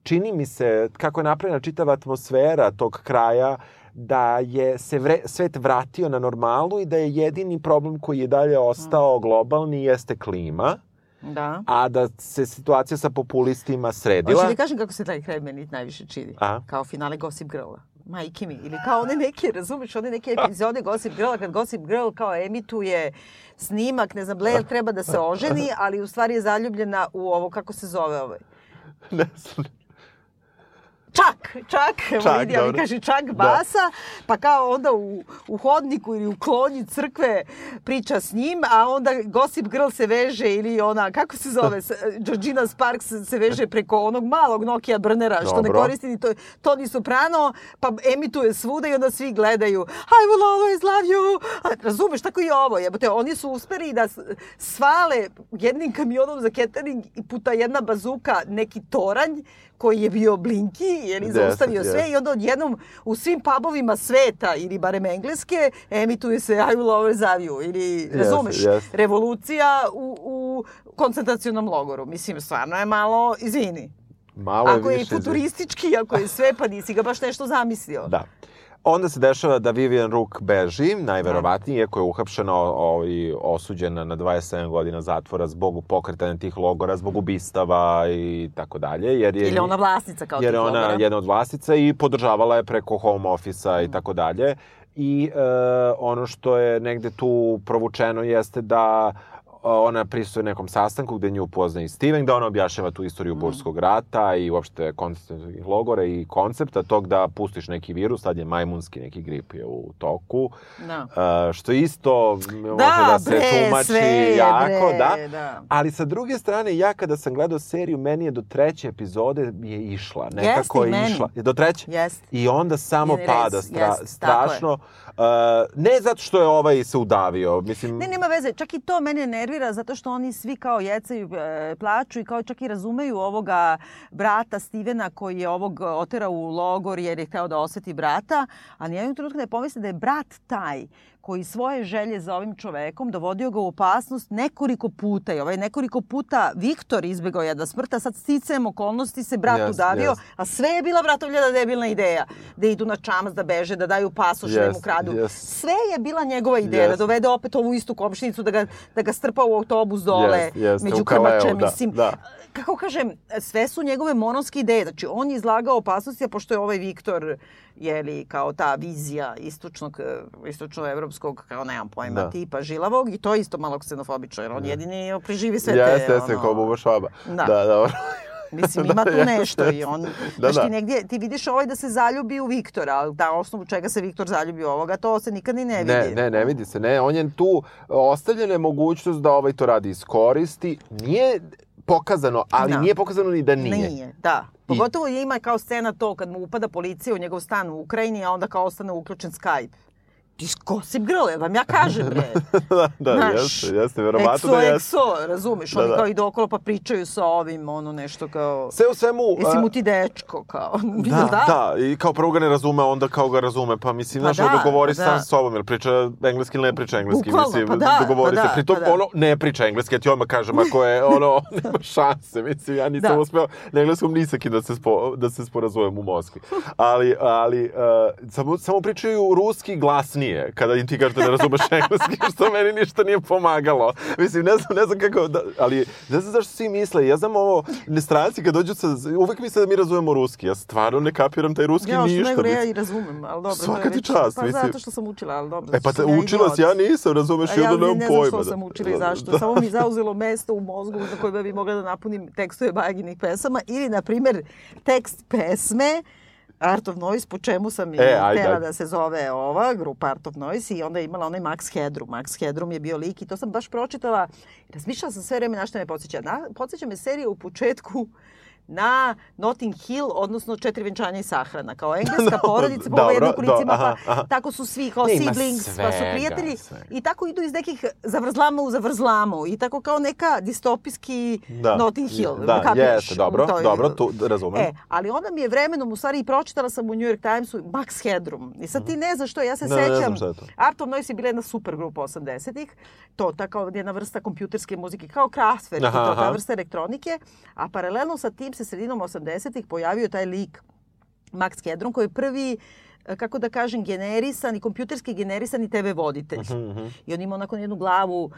čini mi se kako je napravljena čitava atmosfera tog kraja da je se vre, svet vratio na normalu i da je jedini problem koji je dalje ostao globalni jeste klima, Da. a da se situacija sa populistima sredila. Hoću da kažem kako se taj kraj meni najviše čini. Aha. Kao finale Gossip Girla. Majke mi. Ili kao one neke, razumeš, one neke epizode Gossip Girla, kad Gossip Girl kao emituje snimak, ne znam, Blair treba da se oženi, ali u stvari je zaljubljena u ovo, kako se zove ovaj. Ne znam. Čak, čak, Čak, ali dobro. kaže čak basa, pa kao onda u, u hodniku ili u klonji crkve priča s njim, a onda Gossip Girl se veže ili ona, kako se zove, Georgina Sparks se veže preko onog malog Nokia burnera, što ne koristi ni to, Tony Soprano, pa emituje svuda i onda svi gledaju I will always love you. A, razumeš, tako i ovo. Jebote, oni su uspeli da svale jednim kamionom za catering i puta jedna bazuka neki toranj koji je bio blinki, jer je zaustavio sve i onda odjednom u svim pubovima sveta ili barem engleske emituje se I will always love you ili razumeš, jeste. revolucija u, u koncentracionom logoru. Mislim, stvarno je malo, izvini. Malo je Ako je više izvi- futuristički, ako je sve, pa nisi ga baš nešto zamislio. Da. Onda se dešava da Vivian Rook beži, najverovatnije, iako je uhapšena i osuđena na 27 godina zatvora zbog pokretanja tih logora, zbog ubistava i tako dalje. Jer je, Ili ona vlasnica kao jer tih je ona logora. jedna od vlasnica i podržavala je preko home office-a i tako dalje. i e, ono što je negde tu provučeno jeste da ona prisuje nekom sastanku gde nju upozna i Steven, da ona objašnjava tu istoriju Burskog rata i uopšte koncentracijnih logora i koncepta tog da pustiš neki virus, sad je majmunski neki grip je u toku, Da. Uh, što isto može da se bre, tumači sve jako, bre, da. da. Ali sa druge strane, ja kada sam gledao seriju, meni je do treće epizode je išla. Nekako i je meni. išla. Do treće? Jest. I onda samo rez, pada stra, jest, je. strašno. Uh, ne zato što je ovaj se udavio. Mislim, Ne, nema veze. Čak i to mene nervira zato što oni svi kao jecaju, e, plaču i kao čak i razumeju ovoga brata Stevena koji je ovog oterao u logor jer je hteo da osveti brata, a nijednog trenutka ne pomisle da je brat taj koji svoje želje za ovim čovekom dovodio ga u opasnost nekoliko puta i ovaj nekoliko puta Viktor izbegao je da smrta, sad sticajem okolnosti se brat Jest, udavio, jest. a sve je bila bratovljena debilna ideja. Da idu na čamac, da beže, da daju pasoš, da mu Jest, kradu. jest. Sve je bila njegova ideja, da Jest. dovede opet ovu istu komšinicu, da ga, da ga strpa u autobus dole, Jest, jest, među krmače, da, mislim. da. Kako kažem, sve su njegove mononske ideje. Znači, on je izlagao opasnosti, a pošto je ovaj Viktor, jeli, kao ta vizija istočnog, eh, istočnoevropskog, kao nemam pojma, Da. tipa žilavog, i to je isto malo ksenofobično, jer on jedini preživi sve te, Jeste, jeste, ono, kao Buba Švaba. Da. da dobro. Mislim, ima tu Da, nešto i on, Da, znaš, da. ti negdje, ti vidiš ovaj da se zaljubi u Viktora, ali da osnovu čega se Viktor zaljubi u ovoga, to se nikad ni ne vidi. Ne, ne, ne vidi se. Ne, on je tu ostavljena je mogućnost da ovaj to radi iskoristi. Nije pokazano, ali Da. nije pokazano ni da nije. Nije, da. Pogotovo ima kao scena to kad mu upada policija u njegov stan u Ukrajini, a onda kao ostane uključen Skype. Ti gossip girl, ja vam ja kažem, bre. da, da, Znaš, jeste, jeste, verovatno da jeste. exo, razumeš, Da, oni da. kao idu okolo pa pričaju sa ovim, ono nešto kao... Sve u svemu... Jesi mu ti dečko, kao. Da, da, i kao prvo ga ne razume, onda kao ga razume, pa mislim, Pa znaš, da, dogovori pa sam da. s sobom, jel priča engleski ili ne priča engleski, Bukvalno, mislim, pa da, dogovori pa se, da, pritom pa da. ono ne priča engleski, ja ti odmah kažem, ako je ono, nema šanse, mislim, ja nisam Da. uspeo na engleskom ni sa kim da se, spo, da se sporazumem u Moskvi, ali, ali uh, samo, samo pričaju ruski glasnije, kada ti kažeš da ne razumeš engleski, što meni ništa nije pomagalo, mislim, ne znam, ne znam kako, da, ali ne znam zašto svi misle, ja znam ovo, ne stranci kad dođu sa, uvek misle da mi razumemo ruski, ja stvarno ne kapiram taj ruski Ja, što ništa, ja mislim. i razumem, ali dobro. Svaka ti čast, Pa mislim. zato što sam učila, ali dobro. E pa te, ja učila si, ja nisam, razumeš, ja onda ne, nemam ne znam pojma. što da- sam učila i da- zašto. da. Samo mi zauzelo mesto u mozgu za koje bi mogla da napunim tekstove Bajaginih pesama. Ili, na primjer, tekst pesme Art of Noise, po čemu sam i E, ajde, htela ajde. da se zove ova grupa Art of Noise i onda je imala onaj Max Headroom. Max Headroom je bio lik i to sam baš pročitala. Razmišljala sam sve vreme na što me podsjeća. Na, podsjeća me serija u početku na Notting Hill, odnosno Četiri venčanja i sahrana. Kao engleska porodica, ovo jedno dobro, kolicima, do- aha, pa aha. tako su svi kao Ne, siblings, pa su svega, prijatelji. svega. I tako idu iz nekih zavrzlama u zavrzlamu. I tako kao neka distopijski Da. Notting Hill. Da, kapiraš? jeste, dobro, toj- dobro, tu razumem. E, ali onda mi je vremenom, u stvari, i pročitala sam u New York Timesu Max Headroom. I sad ti ne znaš što, ja se Ne, ne znam sećam. šta je to. Art of Noise je bila jedna super grupa 80-ih. To, ta kao jedna vrsta kompjuterske muzike, kao Kraftwerk, Aha, to, ta aha. vrsta elektronike. A paralelno sa tim se sredinom 80-ih pojavio taj lik Max Headroom koji je prvi e, kako da kažem, generisani, kompjuterski generisani TV voditelj. Mhm, I on ima onako jednu glavu, uh,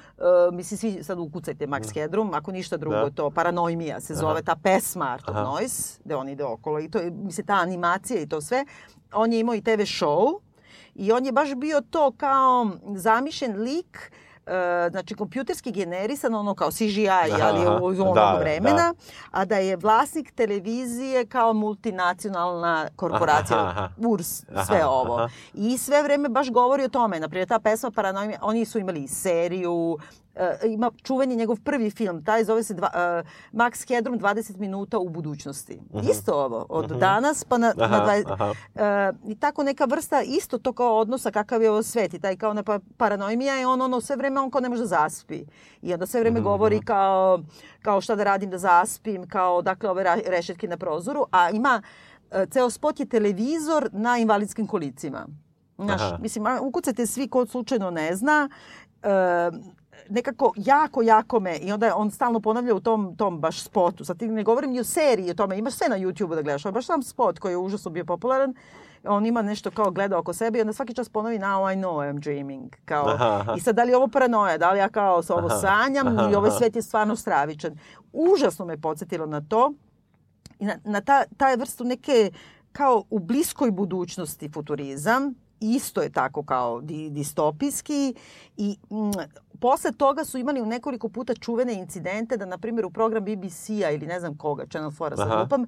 mislim, svi sad ukucajte Max Headroom, ako ništa drugo, Da. to Paranoimija se zove, ta pesma Art of Aha. Noise, gde on ide okolo i to, je, mislim, ta animacija i to sve. On je imao i TV show i on je baš bio to kao zamišljen lik, e, znači kompjuterski generisan, ono kao CGI, Aha, ali iz onog Da, vremena, a da je vlasnik televizije kao multinacionalna korporacija, Aha, aha. URS, Aha, sve ovo. aha. I sve vreme baš govori o tome. Naprimjer, ta pesma Paranoimija, oni su imali seriju, e, ima čuveni njegov prvi film, taj zove se dva, e, Max Headroom 20 minuta u budućnosti. Isto ovo, od danas pa na, Mhm. Aha, na 20... aha. E, I tako neka vrsta isto to kao odnosa kakav je ovo svet i taj kao ne pa, paranoimija je on ono sve vreme on kao ne može da zaspi. I onda sve Mhm, vreme govori kao, kao šta da radim da zaspim, kao dakle ove rešetke na prozoru, a ima e, ceo spot je televizor na invalidskim kolicima. Znaš, Aha. mislim, a, ukucajte svi ko slučajno ne zna, e, nekako jako, jako me, i onda on stalno ponavlja u tom, tom baš spotu. Sad ti ne govorim ni o seriji o tome, imaš sve na YouTube da gledaš, ali baš sam spot koji je užasno bio popularan, on ima nešto kao gleda oko sebe i onda svaki čas ponovi now I know I'm dreaming. Kao, Aha, aha. I sad da li je ovo paranoja, da li ja kao sa ovo Aha, sanjam aha, ili ovaj svet je stvarno stravičan. Užasno me podsjetilo na to i na, na ta, taj vrstu neke kao u bliskoj budućnosti futurizam, isto je tako kao di, distopijski i mm, posle toga su imali u nekoliko puta čuvene incidente da, na primjer, u program BBC-a ili ne znam koga, Channel 4 sa lupam,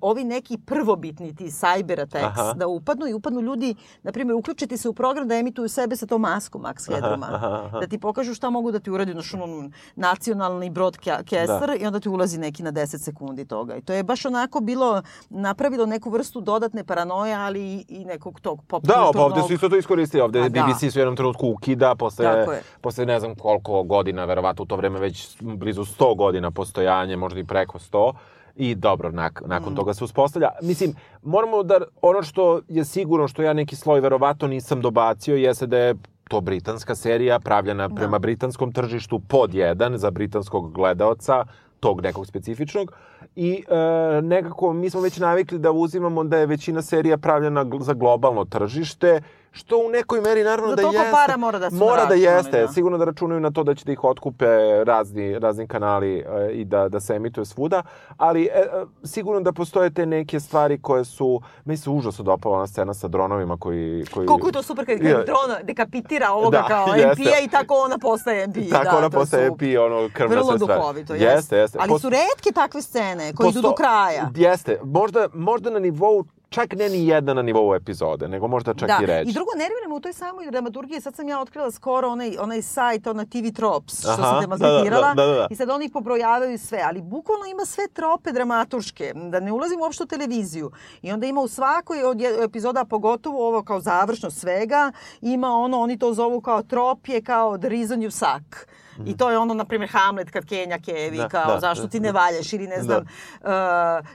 ovi neki prvobitni ti cyber attacks Aha. da upadnu i upadnu ljudi, na primjer, uključiti se u program da emituju sebe sa tom maskom Max Headroma. aha, aha. Da ti pokažu šta mogu da ti uradi, znaš, ono, nacionalni broadcaster Da. i onda ti ulazi neki na 10 sekundi toga. I to je baš onako bilo, napravilo neku vrstu dodatne paranoje, ali i, i nekog tog pop Da, pa ovde su isto to iskoristili. Ovde Pa da. BBC su u jednom trenutku ukida posle, posle ne znam koliko godina, verovatno u to vreme već blizu 100 godina postojanje, možda i preko 100. I dobro, nak, nakon Mm. toga se uspostavlja. Mislim, moramo da, ono što je sigurno, što ja neki sloj verovatno nisam dobacio, jeste da je to britanska serija pravljena prema britanskom tržištu pod jedan za britanskog gledaoca, tog nekog specifičnog. I e, nekako mi smo već navikli da uzimamo da je većina serija pravljena gl- za globalno tržište, što u nekoj meri naravno da toliko jeste. para mora da su Mora da računali, jeste. da. Sigurno da računaju na to da će da ih otkupe razni, razni kanali e, i da, da se emituje svuda. Ali e, e, sigurno da postoje te neke stvari koje su... Meni se užasno dopala ona scena sa dronovima koji... koji... Koliko je to super kad, kad Je. drona dekapitira ovoga Da, kao jeste. MP-a i tako ona postaje MP. Tako da, ona postaje. EP, ono, krv na Vrlo sve strane. duhovito, Jeste, jeste. Ali Pos- su redke takve scene koje idu do Posto- kraja. Jeste. Možda, možda na nivou, čak ne ni jedna na nivou epizode, nego možda čak da. i reći. I drugo, nervira me u toj samoj dramaturgiji, sad sam ja otkrila skoro onaj, onaj sajt, ona TV Tropes, što Aha, sam te da, mazletirala, da, da, da. i sad oni pobrojavaju sve, ali bukvalno ima sve trope dramaturške, da ne ulazim uopšte u televiziju. I onda ima u svakoj od epizoda, pogotovo ovo kao završno svega, ima ono, oni to zovu kao tropje, kao the reason you suck. I to je ono, na primjer, Hamlet kad Kenja Kevi, Da, kao da, zašto ti da. ne valjaš ili ne znam, uh,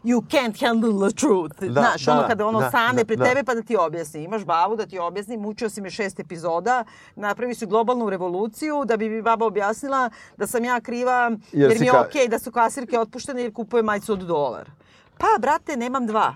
you can't handle the truth. Da, Znaš, da, ono da, kada ono da, stane da, pred da. tebe pa da ti objasni. Imaš babu da ti objasni, mučio si me šest epizoda, napravi su globalnu revoluciju da bi mi baba objasnila da sam ja kriva Jer jer, mi je ka- okej da su kasirke otpuštene jer kupuje majicu od dolar. Pa, brate, nemam dva.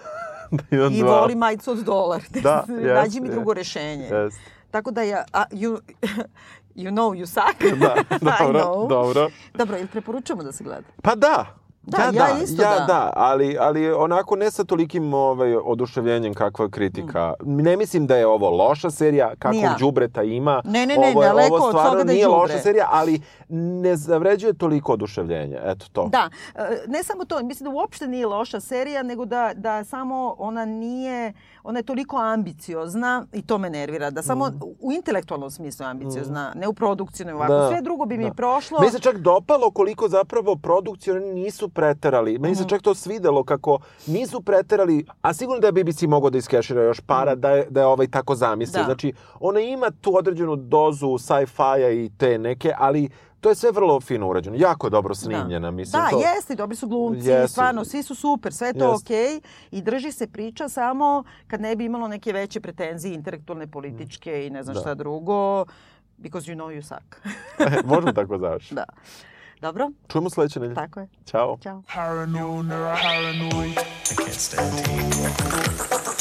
Imam I dva. volim majicu od dolar. Da, Nađi jest, mi jest. drugo rešenje. Jest. Tako da ja, a, you, you know you suck. Da, I dobro, dobro. Dobro, ili preporučujemo da se gleda? Pa da. Da, ja, ja da, isto ja da. da, ali, ali onako ne sa tolikim ovaj, oduševljenjem kakva kritika. Ne mislim da je ovo loša serija, kakvog Mm. Ni ja. đubreta ima. Ne, ne, ne, ovo, je- daleko ovo od stvarno toga da je nije đubre. loša serija, ali ne zavređuje toliko oduševljenje. Eto to. Da, e, ne samo to, mislim da uopšte nije loša serija, nego da, da samo ona nije, ona je toliko ambiciozna i to me nervira, da samo u intelektualnom smislu je ambiciozna, ne u produkciju, ne ovako. Da, Sve drugo bi mi da. prošlo. Meni se čak dopalo koliko zapravo produkcije oni nisu preterali. Meni Mhm. se čak to svidelo kako nisu preterali, a sigurno da je BBC mogao da iskešira još para da je, da je ovaj tako zamislio. Mhm. Da. Znači, ona ima tu određenu dozu sci-fi-a i te neke, ali to je sve vrlo fino urađeno. Jako dobro snimljena, mislim. Da, to... jeste, dobri su glumci, Jesu. stvarno, svi su super, sve je to okej i drži se priča samo kad ne bi imalo neke veće pretenzije intelektualne, političke i ne znam Da. šta drugo, because you know you suck. Možemo tako završiti. da. Dobro, Čujemo sledeće nedelje. tako je. Ćao. Ćao. Paranoid, paranoid. I can't stand tea.